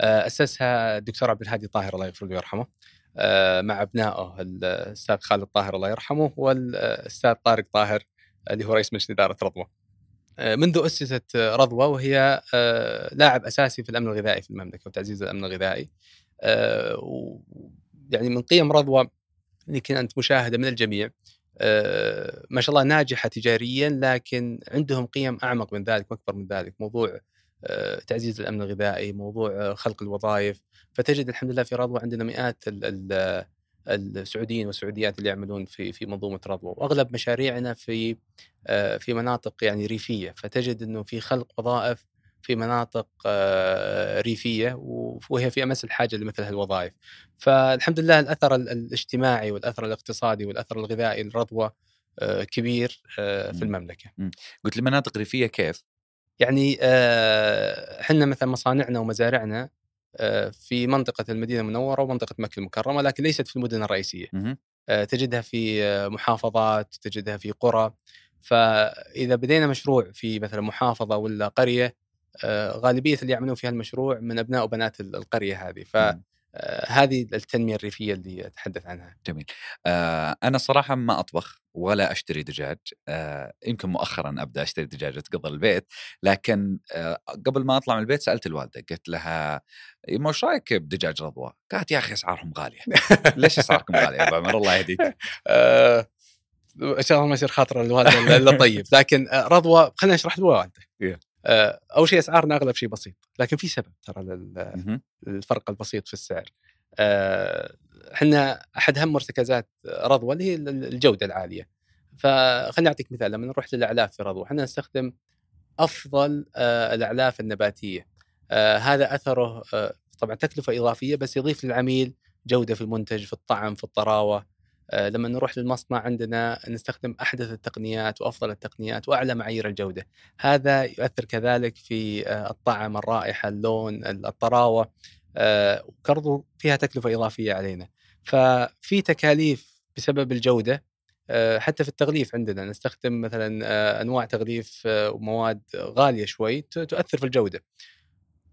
آه، أسسها الدكتور عبد الهادي طاهر الله يغفر له ويرحمه. آه، مع أبنائه الأستاذ خالد طاهر الله يرحمه والأستاذ طارق طاهر اللي هو رئيس مجلس إدارة رضوى. منذ أسست رضوى وهي لاعب أساسي في الأمن الغذائي في المملكة وتعزيز الأمن الغذائي. يعني من قيم رضوى اللي كانت مشاهدة من الجميع ما شاء الله ناجحة تجاريا لكن عندهم قيم أعمق من ذلك وأكبر من ذلك. موضوع آه، تعزيز الأمن الغذائي موضوع آه، خلق الوظائف. فتجد الحمد لله في رضوى عندنا مئات السعوديين والسعوديات اللي يعملون في في منظومة رضوى. وأغلب مشاريعنا في في مناطق يعني ريفية. فتجد إنه في خلق وظائف في مناطق آه، ريفية وهي في أمس الحاجة لمثل هالوظائف. فالحمد لله الأثر الاجتماعي والأثر الاقتصادي والأثر الغذائي للرضوه آه، كبير آه، في المملكة. قلت لي مناطق ريفية كيف؟ يعني إحنا مثلا مصانعنا ومزارعنا في منطقة المدينة المنورة ومنطقة مكة المكرمة لكن ليست في المدن الرئيسية. تجدها في محافظات، تجدها في قرى. فإذا بدينا مشروع في مثلا محافظة ولا قرية غالبية اللي يعملون في هالمشروع من أبناء وبنات القرية هذه ف آه، هذه التنمية الريفية اللي أتحدث عنها. جميل. آه أنا صراحة ما أطبخ ولا أشتري دجاج، آه يمكن مؤخرا أبدأ أشتري دجاج أتقضى البيت، لكن آه قبل ما أطلع من البيت سألت الوالدة قلت لها ما وش رأيك بدجاج رضوى؟ قالت يا أخي أسعارهم غالية. ليش أسعاركم غالية يا ابو عمر الله يهديك؟ آه إن شاء الله ما يصير خاطر الوالدة الا طيب، لكن آه، رضوى خلينا نشرح الوالده. آه، أول شيء اسعارنا أغلب شيء بسيط لكن في سبب ترى للفرق البسيط في السعر. آه، إحنا أحد أهم مرتكزات رضوى اللي هي الجودة العالية. فخليني أعطيك مثال لما نروح للأعلاف في رضوى إحنا نستخدم أفضل آه، الأعلاف النباتية. هذا أثره طبعا تكلفة إضافية بس يضيف للعميل جودة في المنتج في الطعم في الطراوة. لما نروح للمصنع عندنا نستخدم أحدث التقنيات وأفضل التقنيات وأعلى معايير الجودة. هذا يؤثر كذلك في آه، الطعم، الرائحة، اللون، الطراوة وبرضو آه، فيها تكلفة إضافية علينا. ففي تكاليف بسبب الجودة حتى في التغليف عندنا نستخدم مثلا أنواع تغليف ومواد غالية شوي تؤثر في الجودة.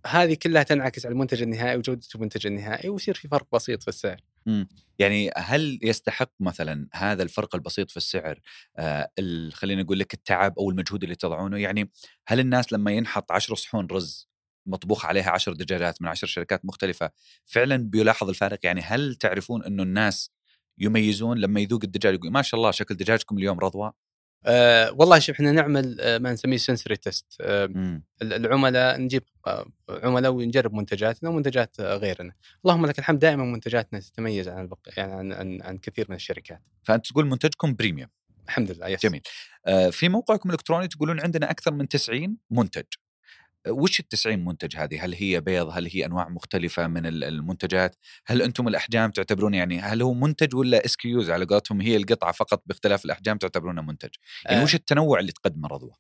هذه كلها تنعكس على المنتج النهائي وجودة المنتج النهائي ويصير في فرق بسيط في السعر. إمم. يعني هل يستحق مثلًا هذا الفرق البسيط في السعر آآ خلّيني أقول لك التعب أو المجهود اللي تضعونه؟ يعني هل الناس لمّا ينحط 10 صحون رز مطبوخ عليها 10 دجاجات من 10 شركات مختلفة، فعلًا بيلاحظ الفارق؟ يعني هل تعرفون إنه الناس يميزون لمّا يذوق الدجاج يقول ما شاء الله شكل دجاجكم اليوم رضوى؟ أه والله شوف إحنا نعمل أه ما نسميه sensory test أه العملاء نجيب أه عملاء ونجرب منتجاتنا ومنتجات غيرنا. اللهم لك الحمد دائما منتجاتنا تتميز عن البق... يعني عن, عن عن كثير من الشركات. فأنت تقول منتجكم premium الحمد لله yes. جميل. آه في موقعكم الإلكتروني تقولون عندنا أكثر من 90 منتج. وش ال 90 منتج هذه؟ هل هي بيض؟ هل هي أنواع مختلفة من المنتجات؟ هل أنتم الأحجام تعتبرون يعني هل هو منتج ولا SKUs على قولتهم هي القطعة فقط باختلاف الأحجام تعتبرونه منتج؟ يعني آه. وش التنوع اللي تقدمه رضوى؟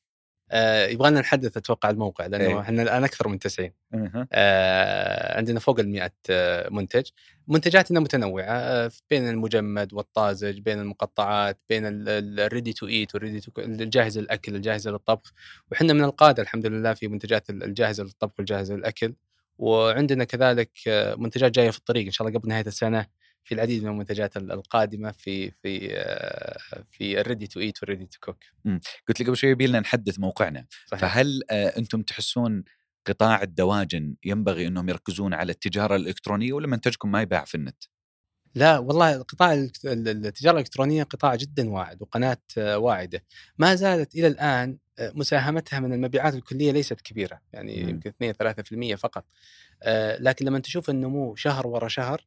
آه يبغى لنا نحدث أتوقع الموقع لأنه إيه. إحنا الآن أكثر من 90 آه عندنا فوق ال 100 آه، منتج. منتجاتنا متنوعة آه بين المجمد والطازج بين المقطعات بين ال ready to eat وال ready to الجاهزة للأكل الجاهزة للطبخ. وحنا من القادة الحمد لله في منتجات الجاهزة للطبخ والجاهزة للأكل. وعندنا كذلك منتجات جاية في الطريق إن شاء الله قبل نهاية السنة. في العديد من المنتجات القادمة في في آه، في ال ready to eat وال ready to cook. قلت لي قبل شوي يبي لنا نحدث موقعنا صحيح. فهل آه، أنتم تحسون قطاع الدواجن ينبغي إنهم يركزون على التجارة الإلكترونية ولا منتجكم ما يباع في النت؟ لا والله قطاع التجارة الإلكترونية قطاع جدا واعد وقناة آه، واعدة ما زالت إلى الآن مساهمتها من المبيعات الكلية ليست كبيرة يعني مم. يمكن 2 3% فقط لكن لما تشوف النمو شهر ورا شهر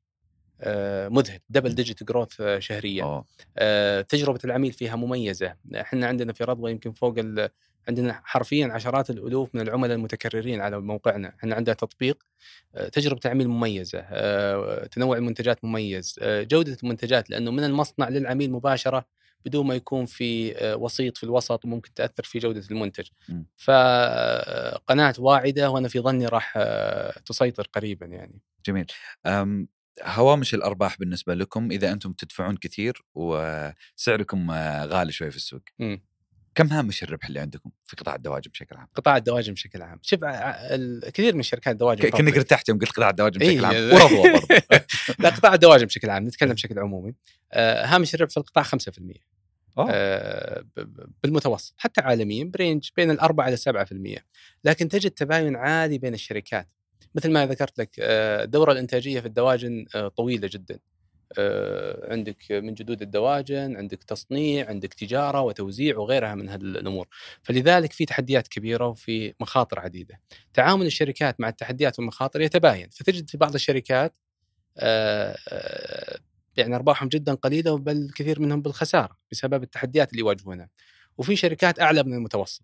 مذهل double digit growth شهريا أوه. آه، تجربة العميل فيها مميزة. إحنا عندنا في رضوى يمكن فوق ال... عندنا حرفيا عشرات الألوف من العملاء المتكررين على موقعنا. إحنا عندنا تطبيق. آه، تجربة العميل مميزة. آه، تنوع المنتجات مميز. آه، جودة المنتجات لأنه من المصنع للعميل مباشرة بدون ما يكون في آه، وسيط في الوسط وممكن تأثر في جودة المنتج. فقناه واعدة وأنا في ظني راح آه، تسيطر قريبا يعني. جميل. هوامش الأرباح بالنسبة لكم إذا أنتم تدفعون كثير وسعركم آه، غالي شوي في السوق مم. كم هامش الربح اللي عندكم في قطاع الدواجن بشكل عام؟ قطاع الدواجن بشكل عام شوف ع- ال- كثير من شركات الدواجن ك- كأنك public. ارتحت يوم قلت قطاع الدواجن بشكل إيه. عام ورضوى برضه لا قطاع الدواجن بشكل عام نتكلم بشكل عمومي آه، هامش الربح في القطاع 5% أوه. آه، بالمتوسط حتى عالميا برينج بين الأربعة إلى 7% لكن تجد تباين عالي بين الشركات مثل ما ذكرت لك آه، الدورة الإنتاجية في الدواجن آه، طويلة جدا آه، عندك من جدود الدواجن عندك تصنيع عندك تجارة وتوزيع وغيرها من هذه الأمور فلذلك في تحديات كبيرة وفي مخاطر عديدة تعامل الشركات مع التحديات والمخاطر يتباين فتجد في بعض الشركات يعني أرباحهم جدا قليلة بل كثير منهم بالخسارة بسبب التحديات اللي يواجهونها. وفي شركات أعلى من المتوسط.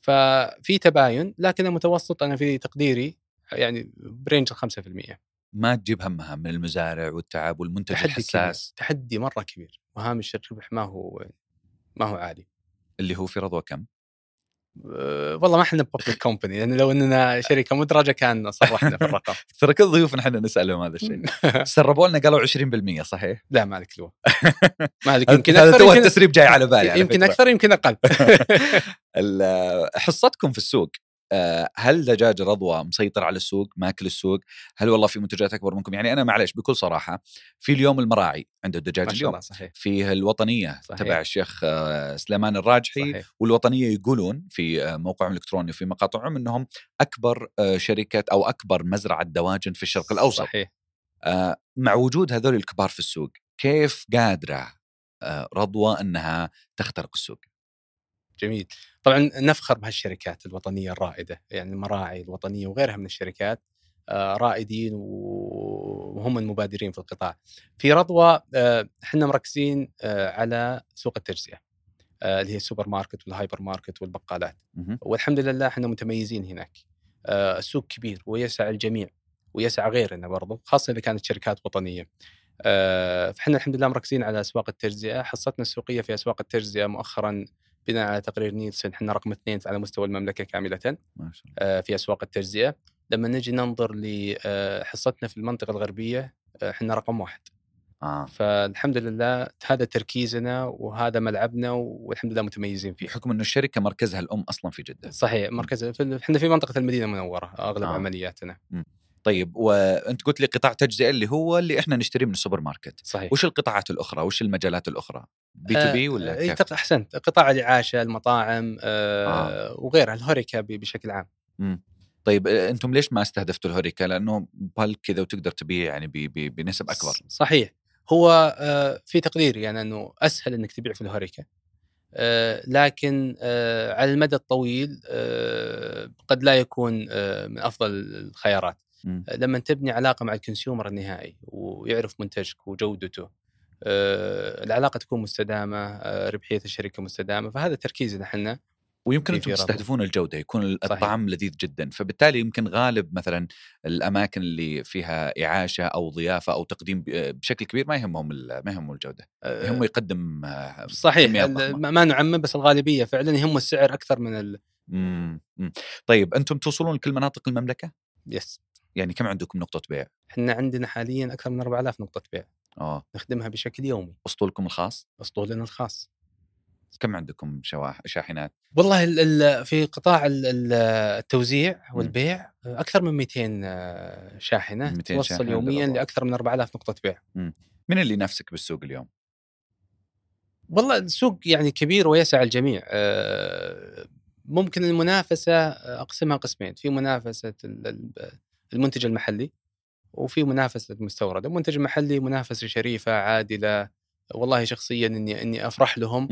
ففي تباين لكن المتوسط أنا في تقديري يعني برينج ال 5%. ما تجيب همها من المزارع والتعب والمنتج تحدي الحساس كبير تحدي مرة كبير وهامش الربح ما هو ما هو عالي. اللي هو في رضوى كم؟ أه، والله ما إحنا public company لأن لو إننا شركة مدرجة كان صرحنا في الرقم. ترى كل ضيوفنا إحنا نسألهم هذا الشيء سربوا لنا قالوا 20% صحيح؟ لا مالك لو مالك يمكن هذا تو التسريب جاي على بالي يمكن. أكثر يمكن أقل. حصتكم في السوق هل دجاج رضوى مسيطر على السوق ماكل السوق؟ هل والله في منتجات أكبر منكم؟ يعني أنا معلش بكل صراحة في اليوم المراعي عنده دجاج ما شاء اليوم. صحيح. فيه الوطنية صحيح. تبع الشيخ آه، سليمان الراجحي صحيح. والوطنية يقولون في آه، موقعهم الإلكتروني وفي مقاطعهم إنهم أكبر آه، شركة أو أكبر مزرعة دواجن في الشرق الأوسط. صحيح. آه، مع وجود هذول الكبار في السوق كيف قادرة آه، رضوى إنها تخترق السوق؟ جميل. طبعا نفخر بهالشركات الوطنية الرائدة يعني المراعي الوطنية وغيرها من الشركات آه، رائدين وهم المبادرين في القطاع. في رضوى آه، إحنا مركزين آه، على سوق التجزئة اللي هي السوبر ماركت والهايبر ماركت والبقالات. والحمد لله إحنا متميزين هناك. السوق كبير ويسع الجميع ويسع غيرنا برضو خاصة إذا كانت شركات وطنية. فإحنا الحمد لله مركزين على أسواق التجزئة حصتنا السوقية في أسواق التجزئة مؤخرا بناء على تقرير نيلسون إحنا رقم اثنين على مستوى المملكة كاملة ما شاء الله. آه، في أسواق التجزئة. لما نجي ننظر لحصتنا في المنطقة الغربية آه، إحنا رقم واحد. آه. فالحمد لله هذا تركيزنا وهذا ملعبنا والحمد لله متميزين فيه. بحكم إنه الشركة مركزها الأم أصلا في جدة. صحيح مركز في- إحنا في منطقة المدينة المنورة أغلب آه. آه. عملياتنا طيب وأنت قلت لي قطاع تجزئة اللي هو اللي إحنا نشتريه من السوبر ماركت. صحيح. وش القطاعات الأخرى؟ وش المجالات الأخرى؟ B2B ولا آه، كيف؟ أحسنت. قطاع الإعاشة المطاعم آه آه. وغيرها الهوريكا بشكل عام. مم. طيب آه، أنتم ليش ما استهدفتوا الهوريكا؟ لأنه بالك كذا وتقدر تبيع يعني ب- ب- بنسب أكبر. صحيح. هو آه في تقديري يعني أنه أسهل إنك تبيع في الهوريكا. آه لكن آه على المدى الطويل آه قد لا يكون آه من أفضل الخيارات. مم. لما تبني علاقة مع الكونسيومر النهائي ويعرف منتجك وجودته آه، العلاقة تكون مستدامة آه، ربحية الشركة مستدامة فهذا تركيزنا إحنا ويمكن أنتم. تستهدفون الجودة يكون صحيح. الطعام لذيذ جدا فبالتالي يمكن غالب مثلا الأماكن اللي فيها إعاشة أو ضيافة أو تقديم بشكل كبير ما يهمهم ما يهمهم الجودة آه، يهمه يقدم آه، صحيح. ما نعمم بس الغالبية فعلا يهم السعر أكثر من ال... مم. مم. طيب أنتم توصلون لكل مناطق المملكة يس يعني كم عندكم نقطة بيع؟ إحنا عندنا حاليا أكثر من 4000 نقطة بيع. آه. نخدمها بشكل يومي. أسطولكم الخاص؟ أسطولنا الخاص. كم عندكم شواح شاحنات؟ والله ال ال في قطاع ال- ال- التوزيع والبيع أكثر من 200 آه، شاحنة 200 توصل شاحنة يوميا للرباط. لأكثر من 4000 نقطة بيع. من اللي نفسك بالسوق اليوم؟ والله السوق يعني كبير ويسع الجميع. آه، ممكن المنافسة أقسمها قسمين. في منافسة المنتج المحلي وفي منافسة المستورد المنتج المحلي منافسة شريفة عادلة. والله شخصيا إني إني أفرح لهم.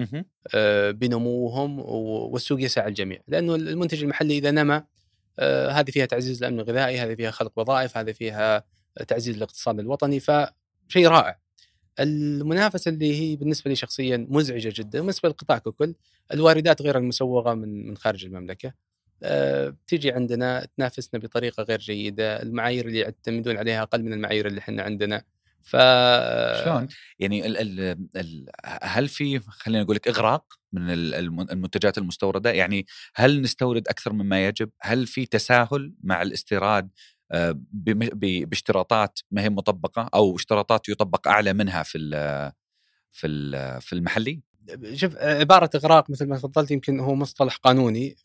آه، بنموهم والسوق يسع الجميع. لأنه المنتج المحلي إذا نما آه، هذه فيها تعزيز الأمن الغذائي هذه فيها خلق وظائف هذه فيها تعزيز الاقتصاد الوطني فشيء رائع. المنافسة اللي هي بالنسبة لي شخصيا مزعجة جدا بالنسبة للقطاع ككل الواردات غير المسوغة من من خارج المملكة. بتيجي عندنا تنافسنا بطريقة غير جيدة المعايير اللي يعتمدون عليها أقل من المعايير اللي إحنا عندنا ف شلون؟ يعني ال ال ال هل في خلينا نقول لك إغراق من ال- الم- المنتجات المستوردة؟ يعني هل نستورد أكثر مما يجب؟ هل في تساهل مع الاستيراد آه، باشتراطات ما هي مطبقة أو اشتراطات يطبق أعلى منها في في في المحلي؟ شوف عبارة إغراق مثل ما تفضلت يمكن هو مصطلح قانوني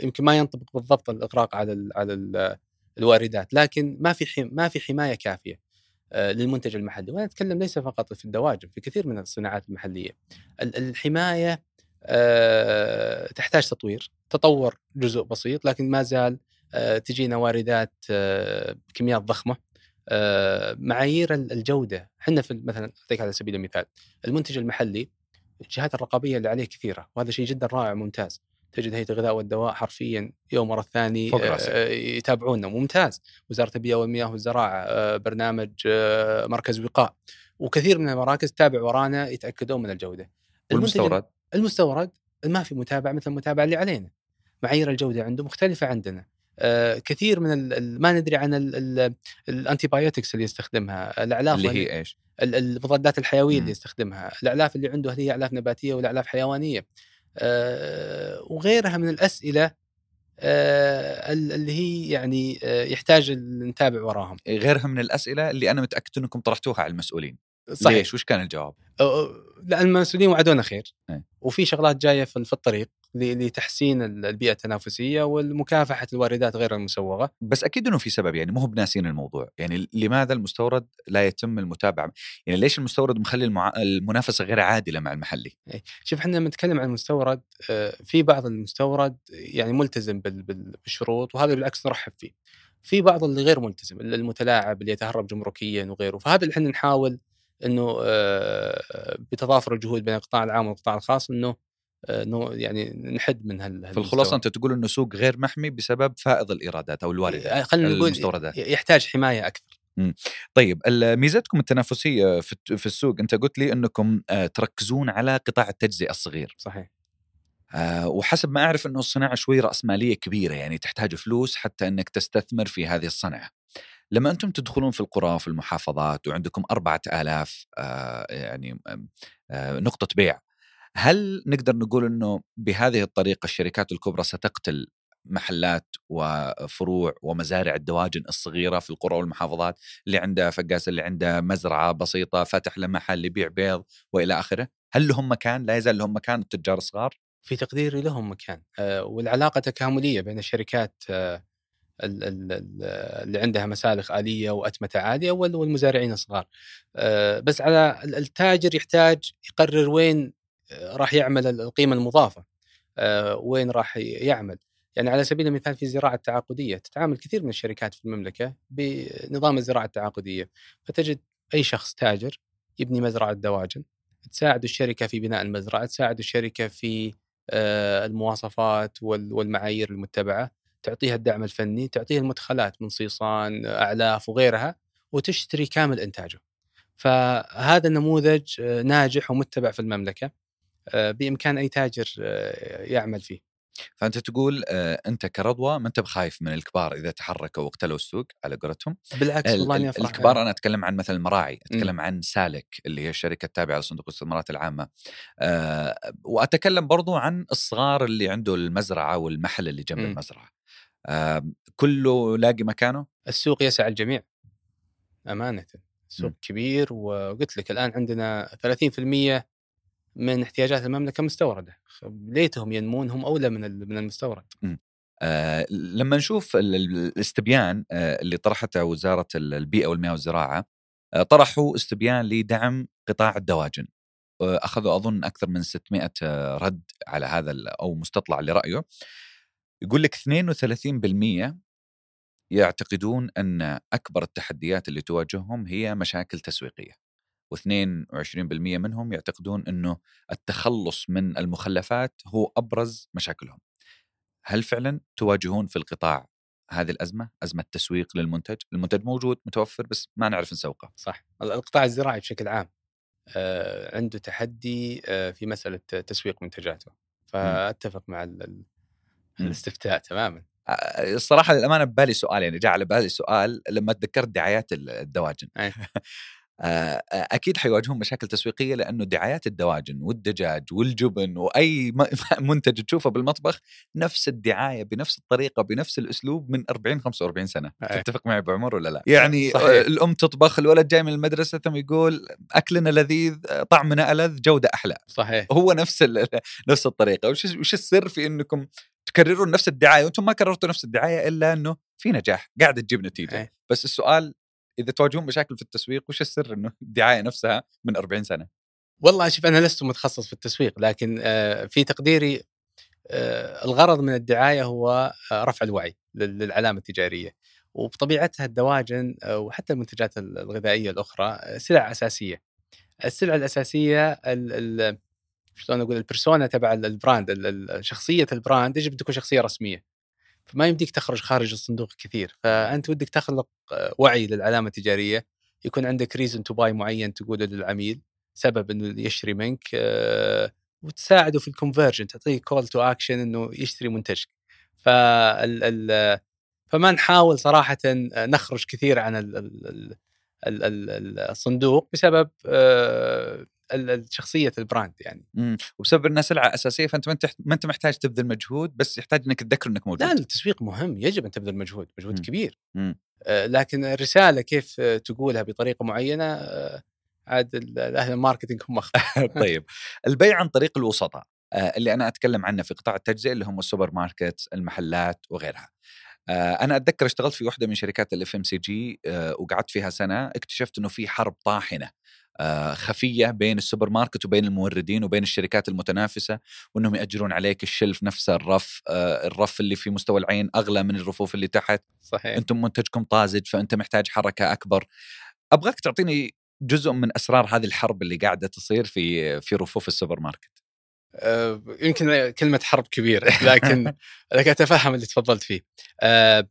فيمكن ما ينطبق بالضبط الإغراق على ال على ال الواردات لكن ما في حم ما في حماية كافية آه، للمنتج المحلي. وأنا أتكلم ليس فقط في الدواجن في كثير من الصناعات المحلية. ال- الحماية آه، تحتاج تطوير تطور جزء بسيط لكن ما زال آه، تجينا واردات آه، بكميات ضخمة آه، معايير ال- الجودة. إحنا في مثلا أعطيك على سبيل المثال المنتج المحلي الجهات الرقابية اللي عليه كثيرة وهذا شيء جدا رائع ممتاز تجد هيئة الغذاء والدواء حرفيا يوم ورا الثاني رأسك. آه، يتابعونا. ممتاز. وزارة البيئة والمياه والزراعة آه، برنامج آه، مركز وقاء. وكثير من المراكز تابع ورانا يتأكدون من الجودة. والمستورد؟ المستورد ما في متابعة مثل المتابعة اللي علينا. معايير الجودة عنده مختلفة عندنا. آه كثير من ما ندري عن ال antibiotics اللي يستخدمها الأعلاف اللي هي إيش؟ ال- المضادات الحيوية. اللي يستخدمها الأعلاف اللي عنده هل هي أعلاف نباتية ولا اعلاف حيوانية آه وغيرها من الأسئلة آه ال- اللي هي يعني آه يحتاج نتابع وراهم غيرها من الأسئلة اللي أنا متأكد إنكم طرحتوها على المسؤولين صحيح ليش؟ وش كان الجواب؟ أو- أو- لا المسؤولين وعدونا خير إيه. وفي شغلات جاية في الطريق لتحسين ال- البيئة التنافسية والمكافحة الواردات غير المسوغة. بس أكيد إنه في سبب يعني مو بناسين الموضوع. يعني لماذا المستورد لا يتم المتابعة؟ يعني ليش المستورد مخلي المع... المنافسة غير عادلة مع المحلي؟ شوف إحنا لما نتكلم عن المستورد آه، في بعض المستورد يعني ملتزم بال- بال- بالشروط وهذا بالعكس نرحب فيه. في بعض اللي غير ملتزم المتلاعب اللي يتهرب جمركيا وغيره. فهذا اللي إحنا نحاول إنه آه، بتضافر الجهود بين القطاع العام والقطاع الخاص إنه يعني نحد من هال في الخلاصة أنت تقول إنه سوق غير محمي بسبب فائض الإيرادات أو الواردات خلينا نقول المستوردات. يحتاج حماية أكثر. طيب ال- ميزتكم التنافسية في في السوق أنت قلت لي إنكم آه، تركزون على قطاع التجزئة الصغير. صحيح. آه، وحسب ما أعرف إنه الصناعة شوي راسماليه كبيرة يعني تحتاج فلوس حتى إنك تستثمر في هذه الصنعة. لما أنتم تدخلون في القرى وفي المحافظات وعندكم أربعة آلاف آه، يعني آه، نقطة بيع هل نقدر نقول إنه بهذه الطريقة الشركات الكبرى ستقتل محلات وفروع ومزارع الدواجن الصغيرة في القرى والمحافظات اللي عنده فقاس اللي عنده مزرعة بسيطة فتح له محل يبيع بيض وإلى آخره؟ هل لهم مكان؟ لا يزال لهم مكان؟ التجار الصغار في تقديري لهم مكان. آه، والعلاقة تكاملية بين الشركات آه، ال- اللي عندها مسالخ آلية وأتمتة عالية وال- والمزارعين الصغار. آه، بس على ال- التاجر يحتاج يقرر وين آه، راح يعمل ال- القيمة المضافة آه، وين راح يعمل. يعني على سبيل المثال في الزراعة التعاقدية تتعامل كثير من الشركات في المملكة بنظام الزراعة التعاقدية. فتجد أي شخص تاجر يبني مزرعة دواجن تساعد الشركة في بناء المزرعة تساعد الشركة في آه، المواصفات وال- والمعايير المتبعة تعطيها الدعم الفني تعطيها المدخلات من صيصان أعلاف وغيرها وتشتري كامل إنتاجه. فهذا النموذج آه، ناجح ومتبع في المملكة. بإمكان أي تاجر آه، يعمل فيه. فأنت تقول آه، أنت كرضوى ما أنت بخايف من الكبار إذا تحركوا واقتلوا السوق على قولتهم. بالعكس ال- والله ال- اني أفرح الكبار أنا أتكلم عن مثلا المراعي أتكلم عن سالك اللي هي الشركة التابعة لصندوق الاستثمارات العامة. أه وأتكلم برضو عن الصغار اللي عنده المزرعة والمحل اللي جنب مم. المزرعة. أه كله لاقي مكانه؟ السوق يسع الجميع امانه. السوق م. كبير وقلت لك الآن عندنا 30% من احتياجات المملكة مستوردة. ليتهم ينمون هم أولى من من المستورد. أه لما نشوف ال- ال- الاستبيان أه اللي طرحته وزارة ال- البيئة والمياه والزراعة أه طرحوا استبيان لدعم قطاع الدواجن. آه، أخذوا أظن أكثر من 600 آه، رد على هذا أو مستطلع لرأيه. يقول لك 32% يعتقدون أن أكبر التحديات اللي تواجههم هي مشاكل تسويقية. و22% منهم يعتقدون إنه التخلص من المخلفات هو أبرز مشاكلهم. هل فعلا تواجهون في القطاع هذه الأزمة؟ أزمة تسويق للمنتج، المنتج موجود متوفر بس ما نعرف نسوقه. صح القطاع الزراعي بشكل عام آه، عنده تحدي آه، في مسألة تسويق منتجاته فأتفق مع. الاستفتاء تماما آه، الصراحة للأمانة ببالي سؤال يعني جاء على بالي سؤال لما تذكرت دعايات ال- الدواجن. آه، أكيد حيواجهون مشاكل تسويقية لأنه دعايات الدواجن والدجاج والجبن وأي منتج تشوفه بالمطبخ نفس الدعاية بنفس الطريقة بنفس الأسلوب من 40 45 سنة. أي. تتفق معي ابو عمر ولا لا؟ يعني صحيح. آه، الأم تطبخ الولد جاي من المدرسة ثم يقول أكلنا لذيذ طعمنا ألذ جودة أحلى. صحيح. هو نفس نفس الطريقة. وش وش السر في إنكم تكررون نفس الدعاية؟ وأنتم ما كررتوا نفس الدعاية إلا إنه في نجاح قاعد تجيب نتيجة. أي. بس السؤال إذا تواجهون مشاكل في التسويق وش السر إنه الدعاية نفسها من 40 سنة؟ والله شوف أنا لست متخصص في التسويق لكن آه، في تقديري آه، الغرض من الدعاية هو آه، رفع الوعي لل- للعلامة التجارية. وبطبيعتها الدواجن وحتى المنتجات ال- الغذائية الأخرى سلع أساسية. السلع الأساسية ال- ال- شلون أقول ال persona تبع ال- ال brand ال- ال- شخصية ال brand يجب تكون شخصية رسمية. فما يمديك تخرج خارج الصندوق كثير فأنت ودك تخلق آه، وعي للعلامة التجارية يكون عندك reason to buy معين تقوله للعميل سبب إنه يشتري منك آه، وتساعده في ال conversion تعطيه call to action إنه يشتري منتجك. فال ال فما نحاول صراحة نخرج كثير عن ال ال ال ال ال الصندوق بسبب آه، شخصية ال brand يعني. امم وبسبب إنها سلعة أساسية فأنت ما انت ما أنت محتاج تبذل مجهود بس يحتاج إنك تذكر إنك موجود. لا التسويق مهم يجب أن تبذل مجهود مجهود مم. كبير. مم. آه، لكن الرسالة كيف تقولها بطريقة معينة آه، عاد أهل ال marketing هم طيب. البيع عن طريق الوسطاء آه، اللي أنا أتكلم عنه في قطاع التجزئة اللي هم السوبر ماركت المحلات وغيرها. أنا أتذكر اشتغلت في واحدة من شركات ال FMCG وقعدت فيها سنة اكتشفت إنه في حرب طاحنة. خفية بين السوبر ماركت وبين الموردين وبين الشركات المتنافسة وإنهم يأجرون عليك ال shelf نفسه الرف آه، الرف اللي في مستوى العين أغلى من الرفوف اللي تحت. صحيح. أنتم منتجكم طازج فأنت محتاج حركة أكبر. أبغاك تعطيني جزء من أسرار هذه الحرب اللي قاعدة تصير في في رفوف السوبر ماركت آه، يمكن كلمة حرب كبيرة لكن لكن أتفهم اللي تفضلت فيه. آه، آه،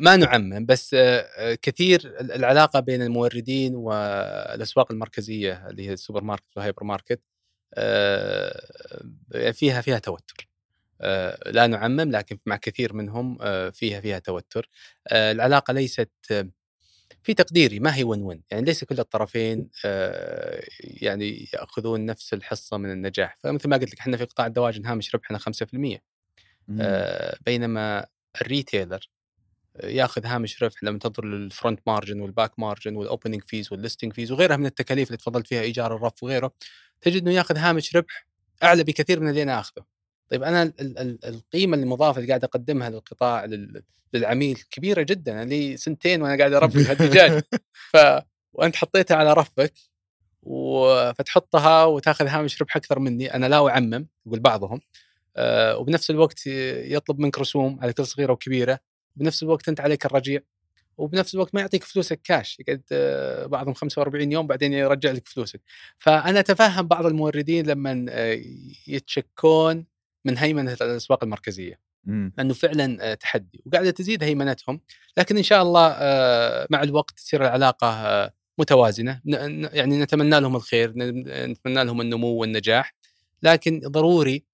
ما نعمم بس آه، آه، كثير العلاقة بين الموردين والأسواق المركزية اللي هي السوبر ماركت والهايبر ماركت آه، فيها فيها توتر. لا نعمم لكن مع كثير منهم فيها فيها توتر. العلاقة ليست في تقديري ما هي win win يعني ليس كل الطرفين يعني يأخذون نفس الحصة من النجاح. فمثل ما قلت لك إحنا في قطاع الدواجن هامش ربحنا 5% آه، بينما ال retailer ياخذ هامش ربح لما تنظر لل front margin وال back margin وال opening fees وال listing fees وغيرها من التكاليف اللي تفضلت فيها إيجار الرف وغيره تجد إنه ياخذ هامش ربح أعلى بكثير من اللي أنا أخذه. طيب أنا ال- ال- القيمة المضافة اللي قاعد أقدمها للقطاع لل- للعميل كبيرة جدا أنا لي سنتين وأنا قاعد اربي هالدجاج ف وأنت حطيتها على رفك فتحطها وتاخذ هامش ربح أكثر مني أنا لا أعمم يقول بعضهم آه، وبنفس الوقت يطلب منك رسوم على كل صغيرة وكبيرة بنفس الوقت أنت عليك الرجيع وبنفس الوقت ما يعطيك فلوسك كاش يقعد آه، بعضهم 45 يوم بعدين يرجع لك فلوسك. فأنا أتفهم بعض الموردين لما آه، يتشكون من هيمنة الأسواق المركزية. مم. لأنه فعلا آه، تحدي وقاعدة تزيد هيمنتهم. لكن إن شاء الله مع الوقت تصير العلاقة متوازنة. يعني نتمنى لهم الخير نتمنى لهم النمو والنجاح. لكن ضروري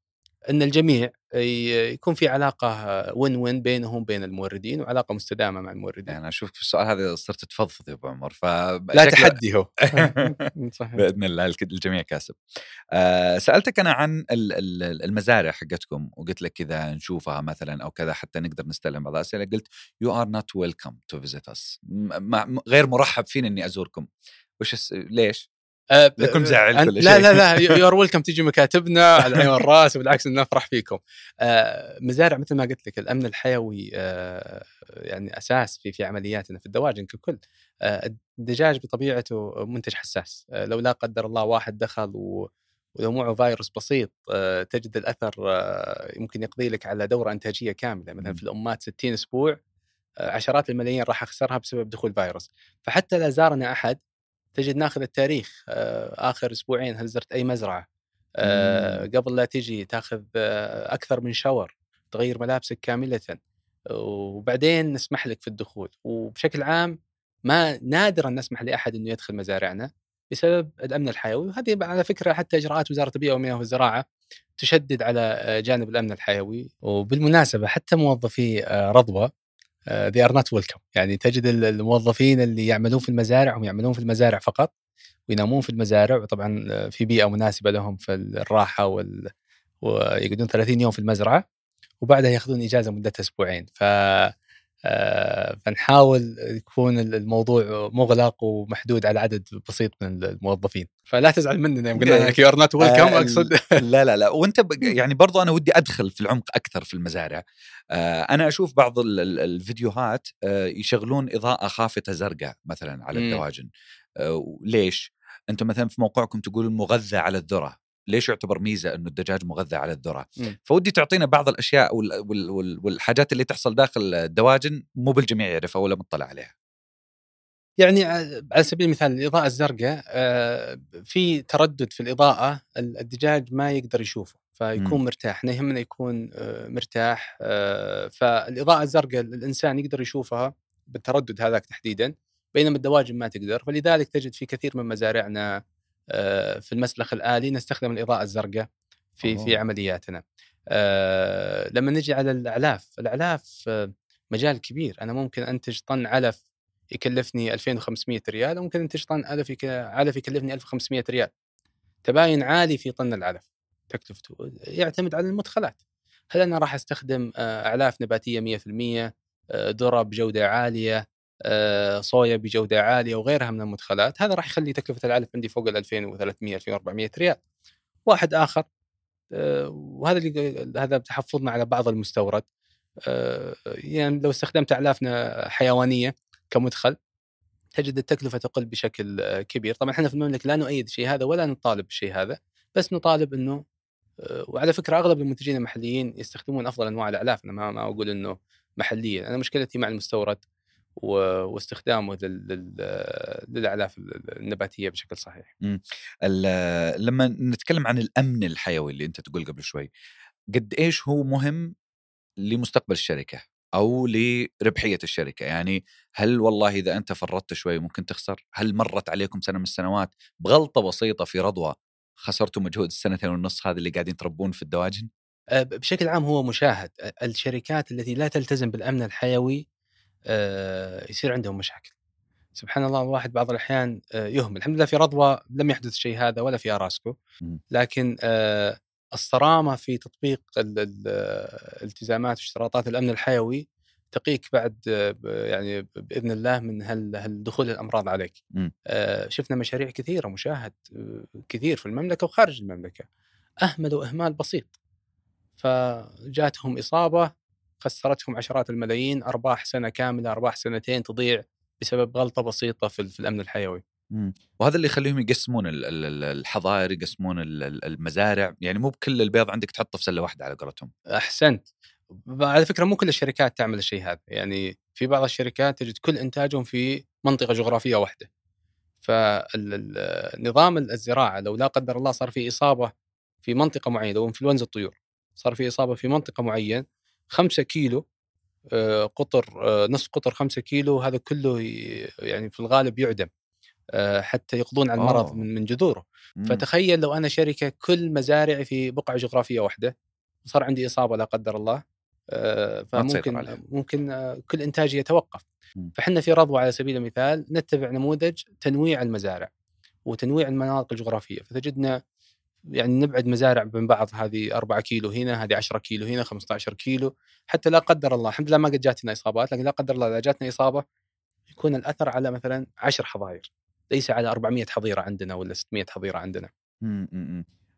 إن الجميع يكون في علاقة وين وين بينهم بين الموردين وعلاقة مستدامة مع الموردين يعني أشوفك في السؤال هذا صرت تفضفض يا أبو عمر ف لا تحدي هو صحيح بإذن الله الجميع كاسب. آه سألتك أنا عن ال- ال- المزارع حقتكم وقلت لك كذا نشوفها مثلا أو كذا حتى نقدر نستلم بعض الأسئلة قلت you are not welcome to visit us غير مرحب فيني إني أزوركم. وش. ليش؟ أه، لكم كل لا. لا لا you are welcome تيجي مكاتبنا على العين والراس وبالعكس نفرح فيكم. آه، مزارع مثل ما قلت لك الأمن الحيوي آه، يعني أساس في في عملياتنا في الدواجن ككل. الدجاج بطبيعته منتج حساس لو لا قدر الله واحد دخل و ولو معه فيروس بسيط تجد الأثر يمكن يقضي لك على دورة إنتاجية كاملة مثلا. في الأمات 60 أسبوع عشرات الملايين راح أخسرها بسبب دخول فيروس فحتى لا زارنا أحد تجد ناخذ التاريخ آه، آخر أسبوعين هل زرت أي مزرعة؟ آه،. قبل لا تجي تاخذ آه، أكثر من شاور تغير ملابسك كاملة. وبعدين نسمح لك في الدخول. وبشكل عام ما نادرا نسمح لأحد إنه يدخل مزارعنا بسبب الأمن الحيوي. وهذه على فكرة حتى إجراءات وزارة البيئة والمياه والزراعة تشدد على جانب الأمن الحيوي. وبالمناسبة حتى موظفي رضوى they are not welcome يعني تجد ال- الموظفين اللي يعملون في المزارع هم يعملون في المزارع فقط وينامون في المزارع. وطبعا آه، في بيئة مناسبة لهم في الراحة وال... ويقعدون 30 يوم في المزرعة وبعدها ياخذون إجازة مدتها أسبوعين. ف فنحاول يكون الموضوع مغلق ومحدود على عدد بسيط من الموظفين. فلا تزعل مننا يوم قلنا لك you are not welcome آه، أقصد. لا لا لا. وأنت. يعني برضو أنا ودي أدخل في العمق أكثر في المزارع. آه أنا أشوف بعض ال... ال- الفيديوهات آه يشغلون إضاءة خافتة زرقاء مثلا على. الدواجن. آه ليش؟ أنتم مثلا في موقعكم تقولون مغذى على الذرة. ليش يعتبر ميزة إنه الدجاج مغذى على الذرة مم. فودي تعطينا بعض الأشياء وال... وال... وال... والحاجات اللي تحصل داخل الدواجن مو بالجميع يعرفها ولا مطلع عليها يعني على سبيل المثال الإضاءة الزرقاء آه، في تردد في الإضاءة ال- الدجاج ما يقدر يشوفه فيكون مم. مرتاح إحنا يهمنا يكون آه، مرتاح آه، فالإضاءة الزرقاء الإنسان يقدر يشوفها بالتردد هذاك تحديدا بينما الدواجن ما تقدر فلذلك تجد في كثير من مزارعنا في المسلخ الآلي نستخدم الإضاءة الزرقاء في أوه. في عملياتنا. آه، لما نجي على الأعلاف الأعلاف آه، مجال كبير. أنا ممكن أنتج طن علف يكلفني 2500 ريال وممكن أنتج طن علف علف يكلفني 1500 ريال. تباين عالي في طن العلف. تكلفته يعتمد على المدخلات. هل أنا راح أستخدم آه، أعلاف نباتية 100% آه، ذره بجوده عالية آه، صويا بجودة عالية وغيرها من المدخلات هذا راح يخلي تكلفة العلف عندي فوق ال 2300 2400 ريال. واحد آخر آه، وهذا اللي هذا تحفظنا على بعض المستورد. آه، يعني لو استخدمت أعلافنا حيوانية كمدخل تجد التكلفة تقل بشكل آه، كبير، طبعا إحنا في المملكة لا نؤيد الشيء هذا ولا نطالب بالشيء هذا، بس نطالب إنه آه، وعلى فكرة أغلب المنتجين المحليين يستخدمون أفضل أنواع الأعلاف، أنا ما ما أقول إنه محليا، أنا مشكلتي مع المستورد واستخدامه لل- لل- للأعلاف النباتية بشكل صحيح. ال- لما نتكلم عن الأمن الحيوي اللي أنت تقول قبل شوي قد إيش هو مهم لمستقبل الشركة أو لربحية الشركة؟ يعني هل والله إذا أنت فرطت شوي ممكن تخسر؟ هل مرت عليكم سنة من السنوات بغلطة بسيطة في رضوى خسرتوا مجهود السنتين والنص هذه اللي قاعدين تربون في الدواجن؟ آه، بشكل عام هو مشاهد. الشركات التي لا تلتزم بالأمن الحيوي يصير عندهم مشاكل. سبحان الله الواحد بعض الأحيان آه، يهمل. الحمد لله في رضوى لم يحدث الشيء هذا ولا في أراسكو. لكن آه، الصرامة في تطبيق ال- ال- آه، الالتزامات واشتراطات الأمن الحيوي تقيك بعد آه، يعني بإذن الله من هل هل دخول الامراض عليك. آه، شفنا مشاريع كثيرة مشاهد آه، كثير في المملكة وخارج المملكة. اهملوا اهمال بسيط. فجاتهم إصابة خسرتهم عشرات الملايين أرباح سنة كاملة أرباح سنتين تضيع بسبب غلطة بسيطة في في الأمن الحيوي. مم. وهذا اللي يخليهم يقسمون ال- ال- ال- الحظائر يقسمون ال- ال- المزارع يعني مو بكل البيض عندك تحطه في سلة واحدة على قولتهم أحسنت على فكرة مو كل الشركات تعمل الشيء هذا يعني في بعض الشركات تجد كل إنتاجهم في منطقة جغرافية واحدة فنظام الزراعة لو لا قدر الله صار في إصابة في منطقة معينة لو انفلونزا الطيور صار في إصابة في منطقة معينة 5 كيلو آه، قطر آه، نصف قطر 5 كيلو هذا كله يعني في الغالب يعدم آه، حتى يقضون على المرض أوه. من جذوره مم. فتخيل لو أنا شركة كل مزارعي في بقعة جغرافية واحدة صار عندي إصابة لا قدر الله فممكن. ممكن كل إنتاجي يتوقف. فحنا في رضوى على سبيل المثال نتبع نموذج تنويع المزارع وتنويع المناطق الجغرافية فتجدنا يعني نبعد مزارع من بعض هذه 4 كيلو هنا هذه 10 كيلو هنا 15 كيلو حتى لا قدر الله الحمد لله ما قد جاتنا إصابات لكن لا قدر الله إذا جاتنا إصابة يكون الأثر على مثلا 10 حظاير ليس على 400 حظيرة عندنا ولا 600 حظيرة عندنا.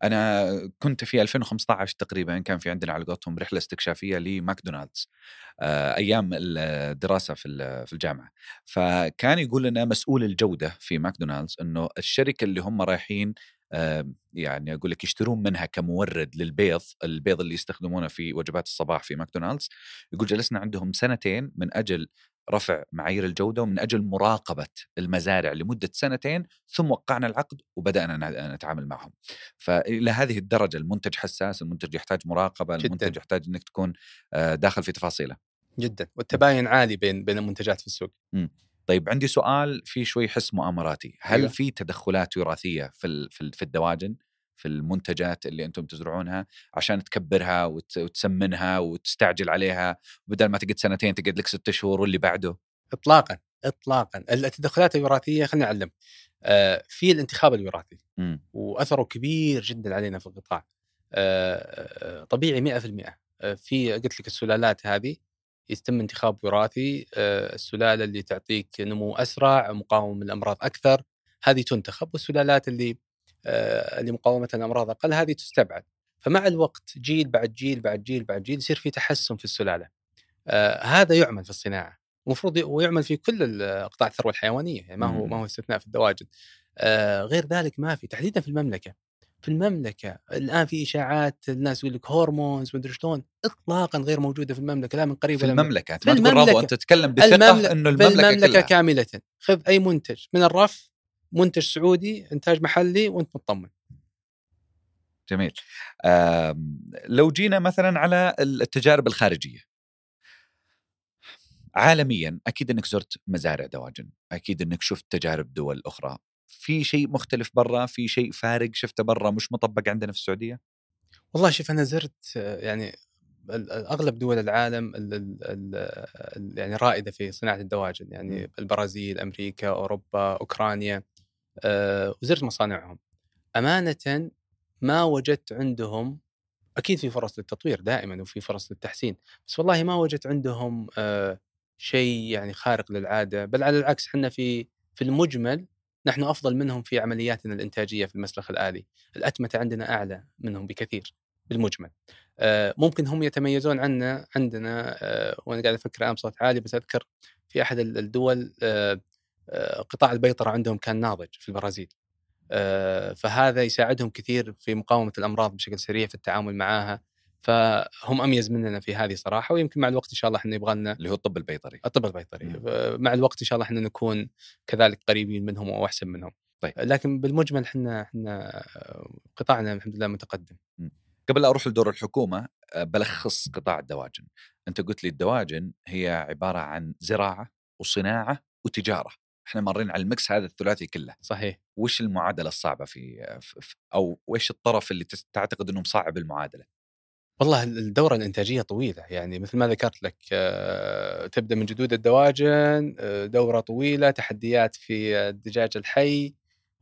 أنا كنت في 2015 تقريبا كان في عندنا على قولتهم رحلة استكشافية لماكدونالدز آه، أيام الدراسة في في الجامعة فكان يقول لنا مسؤول الجودة في ماكدونالدز إنه الشركة اللي هم رايحين يعني أقول لك يشترون منها كمورد للبيض، البيض اللي يستخدمونه في وجبات الصباح في ماكدونالدز، يقول جلسنا عندهم سنتين من أجل رفع معايير الجودة ومن أجل مراقبة المزارع لمدة سنتين ثم وقعنا العقد وبدأنا نتعامل معهم. فإلى هذه الدرجة المنتج حساس، المنتج يحتاج مراقبة، جداً. المنتج يحتاج إنك تكون آه، داخل في تفاصيله. جدا والتباين عالي بين بين المنتجات في السوق. م. طيب عندي سؤال في شوي حس مؤامراتي، هل أيوة. في تدخلات وراثية في في الدواجن؟ في المنتجات اللي أنتم تزرعونها عشان تكبرها وتسمنها وتستعجل عليها بدل ما تقعد سنتين تقعد لك ست شهور واللي بعده اطلاقا اطلاقا التدخلات الوراثية خليني اعلم آه في الانتخاب الوراثي م. وأثره كبير جدا علينا في القطاع آه طبيعي 100% آه في قلت لك السلالات هذه يتم انتخاب وراثي آه السلالة اللي تعطيك نمو أسرع مقاومة للامراض أكثر هذه تنتخب والسلالات اللي آه، لمقاومه الامراض أقل هذه تستبعد. فمع الوقت جيل بعد جيل بعد جيل بعد جيل يصير في تحسن في السلالة. آه هذا يعمل في الصناعة. المفروض ويعمل في كل قطاع الثروة الحيوانية يعني ما هو ما هو استثناء في الدواجن. غير ذلك ما في تحديدا في المملكة. في المملكة. الآن في إشاعات الناس يقول لك هرمونز مدري شلون. اطلاقا غير موجودة في المملكة لا من قريب في المملكة. انت ما تقول رضو أنت تتكلم بثقة المملكة إنه المملكه, في المملكة كلها. كاملة. خذ أي منتج. من الرف منتج سعودي إنتاج محلي وأنت مطمن. جميل. لو جينا مثلا على التجارب الخارجية. عالميا أكيد إنك زرت مزارع دواجن. أكيد إنك شفت تجارب دول أخرى. في شيء مختلف برا في شيء فارق شفته برا مش مطبق عندنا في السعودية؟ والله شوف أنا زرت يعني أغلب دول العالم ال ال ال يعني رائدة في صناعة الدواجن يعني البرازيل أمريكا أوروبا أوكرانيا آه، وزرت مصانعهم. أمانة ما وجدت عندهم أكيد في فرص للتطوير دائما وفي فرص للتحسين بس والله ما وجدت عندهم آه، شيء يعني خارق للعادة بل على العكس إحنا في في المجمل نحن أفضل منهم في عملياتنا الإنتاجية في المسلخ الآلي. الأتمتة عندنا أعلى منهم بكثير بالمجمل. آه، ممكن هم يتميزون عنا عندنا وأنا قاعد أفكر الان بصوت عالي بس أذكر في أحد الدول آه، قطاع البيطرة عندهم كان ناضج في البرازيل. آه، فهذا يساعدهم كثير في مقاومة الأمراض بشكل سريع في التعامل معها فهم أميز مننا في هذه صراحة ويمكن مع الوقت إن شاء الله إحنا يبغى لنا اللي هو الطب البيطري. الطب البيطري. مع الوقت إن شاء الله إحنا نكون كذلك قريبين منهم أو أحسن منهم. طيب. لكن بالمجمل إحنا إحنا قطاعنا الحمد لله متقدم. قبل لا أروح لدور الحكومة آه، بلخص قطاع الدواجن. أنت قلت لي الدواجن هي عبارة عن زراعة وصناعة وتجارة. إحنا مارين على المكس هذا الثلاثي كله. صحيح. وش المعادلة الصعبة في, في أو وش الطرف اللي تعتقد إنه مصعب المعادلة؟ والله الدورة الإنتاجية طويلة يعني مثل ما ذكرت لك آه، تبدأ من جدود الدواجن آه، دورة طويلة تحديات في الدجاج الحي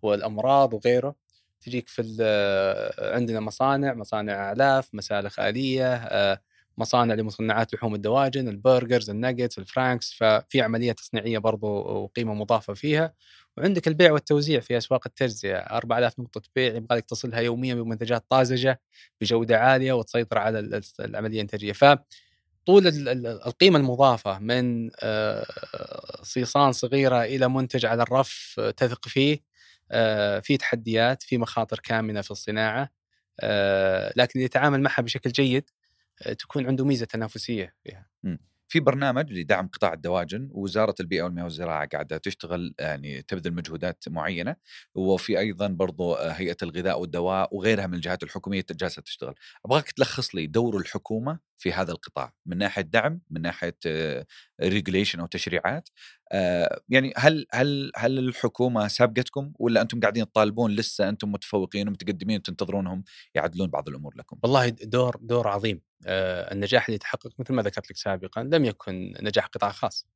والأمراض وغيره. تجيك في آه، عندنا مصانع مصانع أعلاف مسالخ آلية مصانع لمصنعات لحوم الدواجن ال burgers ال nuggets ال franks ففي عملية تصنيعية برضو وقيمة مضافة فيها. وعندك البيع والتوزيع في أسواق التجزئة. 4000 نقطة بيع يبغى لك تصلها يوميا بمنتجات طازجة بجودة عالية وتسيطر على العملية الإنتاجية. ف طول القيمة المضافة من آه، صيصان صغيرة إلى منتج على الرف تثق فيه آه، في تحديات في مخاطر كامنة في الصناعة آه، لكن يتعامل معها بشكل جيد تكون عنده ميزة تنافسية فيها. في برنامج لدعم قطاع الدواجن ووزارة البيئة والمياه والزراعة قاعدة تشتغل يعني تبذل مجهودات معينة وفي أيضا برضو هيئة الغذاء والدواء وغيرها من الجهات الحكومية جالسة تشتغل. أبغاك تلخص لي دور الحكومة في هذا القطاع من ناحية دعم من ناحية ريجوليشن أو تشريعات آه، يعني هل هل هل الحكومة سابقتكم ولا أنتم قاعدين تطالبون لسه أنتم متفوقين ومتقدمين وتنتظرونهم يعدلون بعض الأمور لكم؟ والله دور دور عظيم. آه، النجاح اللي تحقق مثل ما ذكرت لك سابقا لم يكن نجاح قطاع خاص.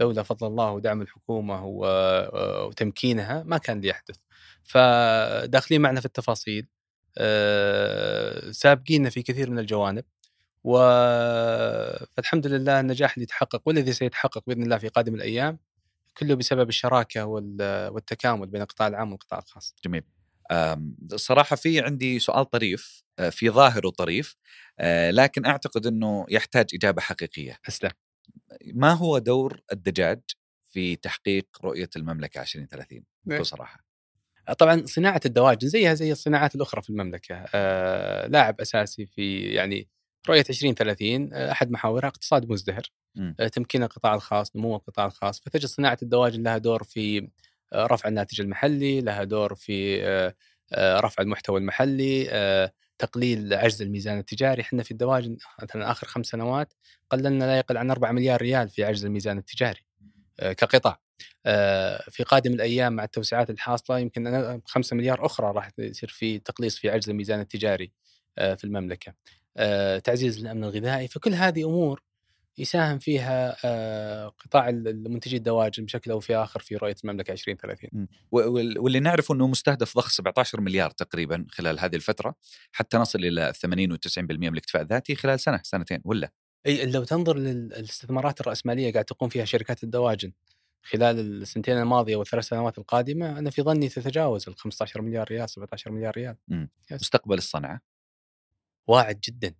لولا فضل الله ودعم الحكومة آه، وتمكينها ما كان ليحدث. فداخلين معنا في التفاصيل. سابقين في كثير من الجوانب. و فالحمد لله النجاح اللي تحقق والذي سيتحقق بإذن الله في قادم الأيام كله بسبب الشراكة والتكامل بين القطاع العام والقطاع الخاص. جميل. الصراحه في عندي سؤال طريف آه، في ظاهر وطريف آه، لكن أعتقد إنه يحتاج إجابة حقيقية أسلم ما هو دور الدجاج في تحقيق رؤية المملكة 2030 إيه. بكل صراحة طبعا صناعة الدواجن زيها زي الصناعات الأخرى في المملكة آه لاعب أساسي في يعني رؤية 2030 آه، أحد محاورها اقتصاد مزدهر مم. آه، تمكين القطاع الخاص نمو القطاع الخاص فتجد صناعة الدواجن لها دور في آه، رفع الناتج المحلي لها دور في رفع المحتوى المحلي تقليل عجز الميزان التجاري إحنا في الدواجن مثلا آخر خمس سنوات قللنا لا يقل عن 4 مليار ريال في عجز الميزان التجاري كقطاع في قادم الأيام مع التوسعات الحاصلة يمكن 5 مليار أخرى راح يصير في تقليص في عجز الميزان التجاري في المملكة. آه، تعزيز الأمن الغذائي فكل هذه أمور يساهم فيها آه، قطاع المنتجي الدواجن بشكل أو في آخر في رؤية المملكة 2030. و- وال- واللي نعرفه إنه مستهدف ضخ 17 مليار تقريبا خلال هذه الفترة حتى نصل إلى 80 و90% من الاكتفاء الذاتي خلال سنة سنتين ولا؟ إي لو تنظر للاستثمارات الرأسمالية قاعد تقوم فيها شركات الدواجن خلال السنتين الماضية والثلاث سنوات القادمة أنا في ظني تتجاوز ال 15 مليار ريال 17 مليار ريال. مستقبل الصنعة. واعد جدا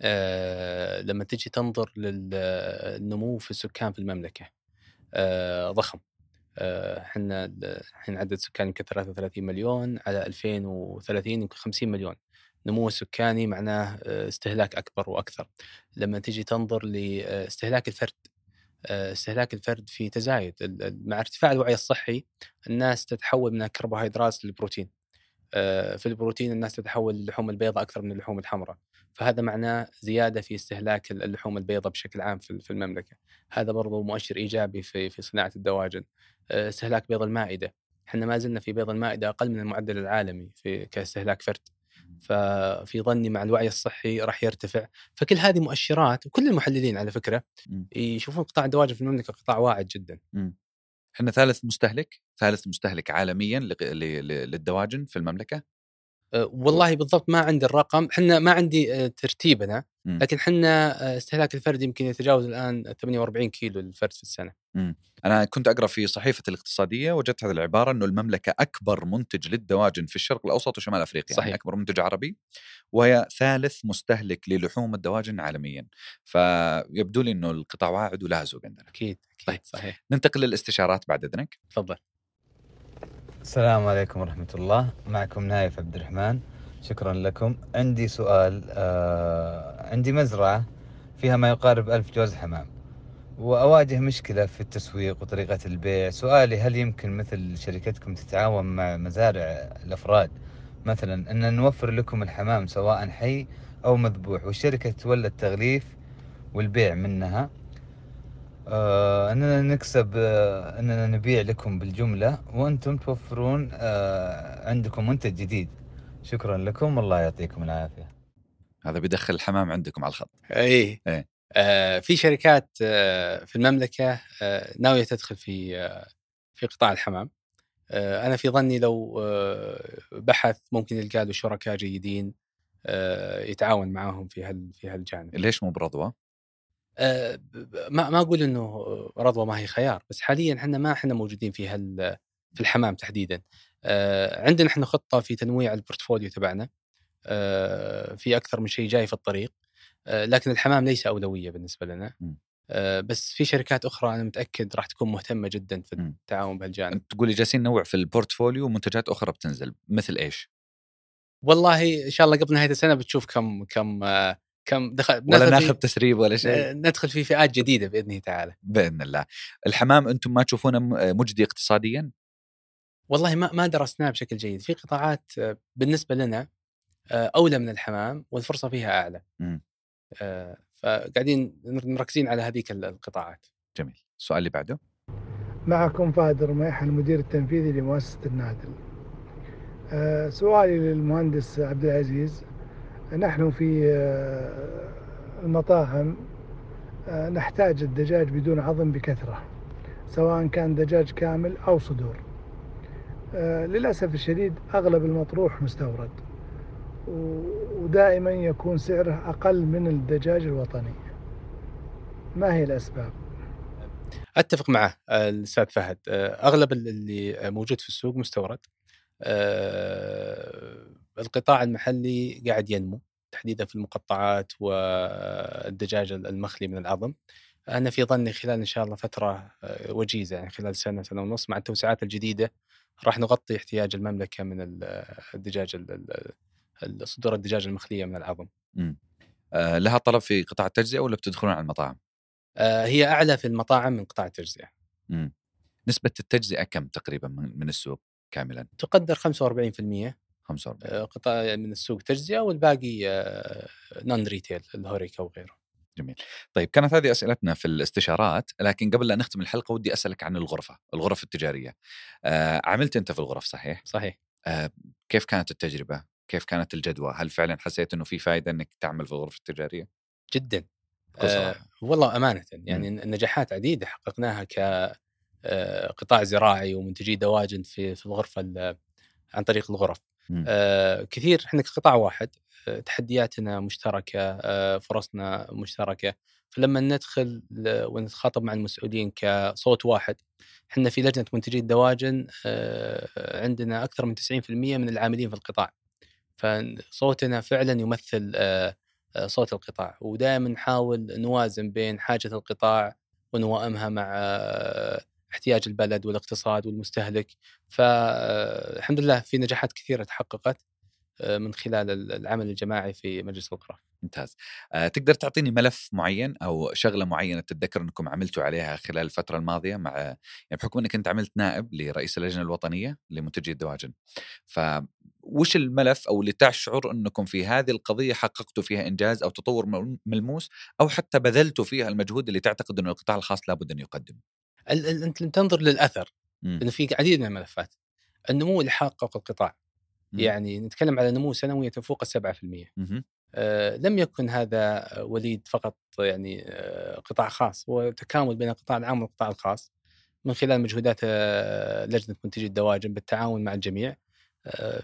آه لما تجي تنظر للنمو في السكان في المملكة آه ضخم إحنا الحين عدد سكان يمكن 33 مليون على 2030 يمكن 50 مليون. نمو السكاني معناه استهلاك أكبر وأكثر. لما تجي تنظر لاستهلاك الفرد استهلاك الفرد في تزايد مع ارتفاع الوعي الصحي الناس تتحول من الكربوهيدرات للبروتين. في البروتين الناس تتحول للحوم البيضاء أكثر من اللحوم الحمراء. فهذا معناه زيادة في استهلاك اللحوم البيضاء بشكل عام في المملكة. هذا برضو مؤشر إيجابي في في صناعة الدواجن. آه، استهلاك بيض المائدة. إحنا ما زلنا في بيض المائدة أقل من المعدل العالمي في كاستهلاك فرد. ففي ظني مع الوعي الصحي راح يرتفع. فكل هذه مؤشرات وكل المحللين على فكرة مم. يشوفون قطاع الدواجن في المملكة قطاع واعد جدا. إحنا ثالث مستهلك ثالث مستهلك عالميا للدواجن في المملكة. والله بالضبط ما عندي الرقم إحنا ما عندي أه، ترتيبنا مم. لكن إحنا أه، استهلاك الفرد يمكن يتجاوز الآن 48 كيلو للفرد في السنة أنا كنت أقرأ في صحيفة الاقتصادية وجدت هذه العبارة إنه المملكة أكبر منتج للدواجن في الشرق الأوسط وشمال أفريقيا صحيح. يعني أكبر منتج عربي وهي ثالث مستهلك للحوم الدواجن عالميا فيبدو لي إنه القطاع واعد ولا سوق عندنا أكيد أكيد طيب. صحيح ننتقل للاستشارات بعد إذنك تفضل السلام عليكم ورحمة الله. معكم نايف عبد الرحمن شكرا لكم. عندي سؤال آه عندي مزرعة فيها ما يقارب ألف جوز حمام وأواجه مشكلة في التسويق وطريقة البيع. سؤالي هل يمكن مثل شركتكم تتعاون مع مزارع الأفراد؟ مثلا أن نوفر لكم الحمام سواء حي أو مذبوح والشركة تولى التغليف والبيع منها. آه أننا نكسب آه أننا نبيع لكم بالجملة وأنتم توفرون آه عندكم منتج جديد. شكرا لكم والله يعطيكم العافية. هذا بيدخل الحمام عندكم على الخط. إي. إيه. آه في شركات آه في المملكة آه ناوية تدخل في آه في قطاع الحمام. آه أنا في ظني لو آه بحث ممكن يلقى له شركاء جيدين آه يتعاون معاهم في هال في هالجانب. ليش مو برضوى؟ ما ما أقول إنه رضوى ما هي خيار بس حاليا إحنا ما إحنا موجودين في هال في الحمام تحديدا. آه، عندنا إحنا خطة في تنويع ال portfolio تبعنا. آه، في أكثر من شيء جاي في الطريق. آه، لكن الحمام ليس أولوية بالنسبة لنا. بس في شركات أخرى أنا متأكد راح تكون مهتمة جدا في. التعاون بهالجانب. تقولي جالسين ننوع في ال portfolio ومنتجات أخرى بتنزل مثل إيش؟ والله إن شاء الله قبل نهاية السنة بتشوف كم كم كم دخل ولا ندخل ناخذ في- تسريب ولا شيء آه، ندخل في فئات جديدة باذنه تعالى بإذن الله. الحمام أنتم ما تشوفونه م- مجدي اقتصاديا؟ والله ما ما درسناه بشكل جيد في قطاعات آه، بالنسبة لنا آه، أولى من الحمام والفرصة فيها أعلى. آه، فقاعدين مركزين على هذيك القطاعات جميل. السؤال اللي بعده معكم فهد رميح المدير التنفيذي لمؤسسة النادل آه، سؤالي للمهندس عبد العزيز نحن في آه، المطاعم آه، نحتاج الدجاج بدون عظم بكثرة سواء كان دجاج كامل أو صدور. آه، للأسف الشديد أغلب المطروح مستورد ودائما يكون سعره أقل من الدجاج الوطني. ما هي الأسباب؟ أتفق معه آه، الأستاذ فهد. آه، أغلب اللي موجود في السوق مستورد. آه، القطاع المحلي قاعد ينمو تحديدا في المقطعات والدجاج المخلي من العظم أنا في ظني خلال إن شاء الله فترة آه، وجيزة يعني خلال سنة سنة ونص مع التوسعات الجديدة راح نغطي احتياج المملكة من الدجاج صدور الدجاج المخلية من العظم. امم آه لها طلب في قطاع التجزئة ولا بتدخلون على المطاعم؟ آه هي أعلى في المطاعم من قطاع التجزئة. امم نسبة التجزئة كم تقريبا من السوق كاملا؟ تقدر 45% 45 آه قطاع من السوق تجزئة والباقي نون ريتيل الهوريكا وغيره. جميل. طيب كانت هذه أسئلتنا في الاستشارات لكن قبل لا نختم الحلقة ودي أسألك عن الغرفة، الغرف التجارية. آه عملت أنت في الغرف صحيح؟ صحيح. آه كيف كانت التجربة؟ كيف كانت الجدوى؟ هل فعلا حسيت إنه في فائده إنك تعمل في الغرف التجارية؟ جدا. آه والله أمانة يعني م. نجاحات عديدة حققناها ك آه، قطاع زراعي ومنتجي دواجن في في الغرفة عن طريق الغرف. آه كثير إحنا كقطاع واحد آه تحدياتنا مشتركة آه فرصنا مشتركة. فلما ندخل ونتخاطب مع المسؤولين كصوت واحد إحنا في لجنة منتجي الدواجن آه عندنا أكثر من 90% من العاملين في القطاع. فصوتنا فعلا يمثل آه، آه، صوت القطاع. ودائما نحاول نوازن بين حاجة القطاع ونوائمها مع احتياج البلد والاقتصاد والمستهلك فالحمد لله في نجاحات كثيرة تحققت من خلال العمل الجماعي في مجلس الغرف. ممتاز. أه تقدر تعطيني ملف معين أو شغلة معينة تتذكر أنكم عملتوا عليها خلال الفترة الماضية مع يعني بحكم أنك أنت عملت نائب لرئيس اللجنة الوطنية لمنتجي الدواجن. ف وش الملف أو اللي تشعر أنكم في هذه القضية حققتوا فيها إنجاز أو تطور ملموس أو حتى بذلتوا فيها المجهود اللي تعتقد أنه القطاع الخاص لابد أن يقدم؟ أنت تنظر للأثر إنه في عديد من الملفات. النمو اللي حققه القطاع يعني نتكلم على نمو سنوي تفوق ال 7%. آه لم يكن هذا وليد فقط يعني آه قطاع خاص هو تكامل بين القطاع العام والقطاع الخاص من خلال مجهودات آه لجنة منتجي الدواجن بالتعاون مع الجميع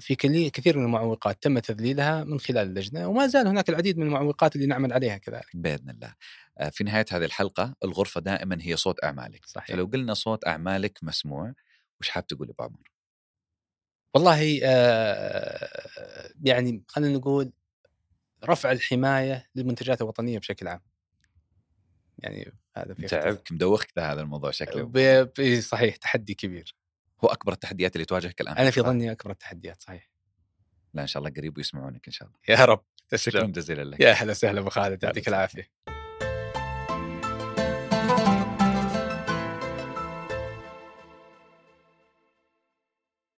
في كثير من المعوقات تم تذليلها من خلال اللجنة وما زال هناك العديد من المعوقات اللي نعمل عليها كذلك. بإذن الله. آه، في نهاية هذه الحلقة الغرفة دائما هي صوت أعمالك. صحيح. فلو قلنا صوت أعمالك مسموع وش حاب تقول أبو عمر؟ والله آه يعني خلينا نقول رفع الحماية للمنتجات الوطنية بشكل عام. يعني هذا في تعبك مدوخك هذا الموضوع شكله صحيح تحدي كبير. هو أكبر التحديات اللي تواجهك الآن؟ أنا في ظني أكبر التحديات صحيح. لا إن شاء الله قريب ويسمعونك إن شاء الله. يا رب تسلم. شكرا جزيلا لك. يا أهلا وسهلا أبو خالد يعطيك العافية.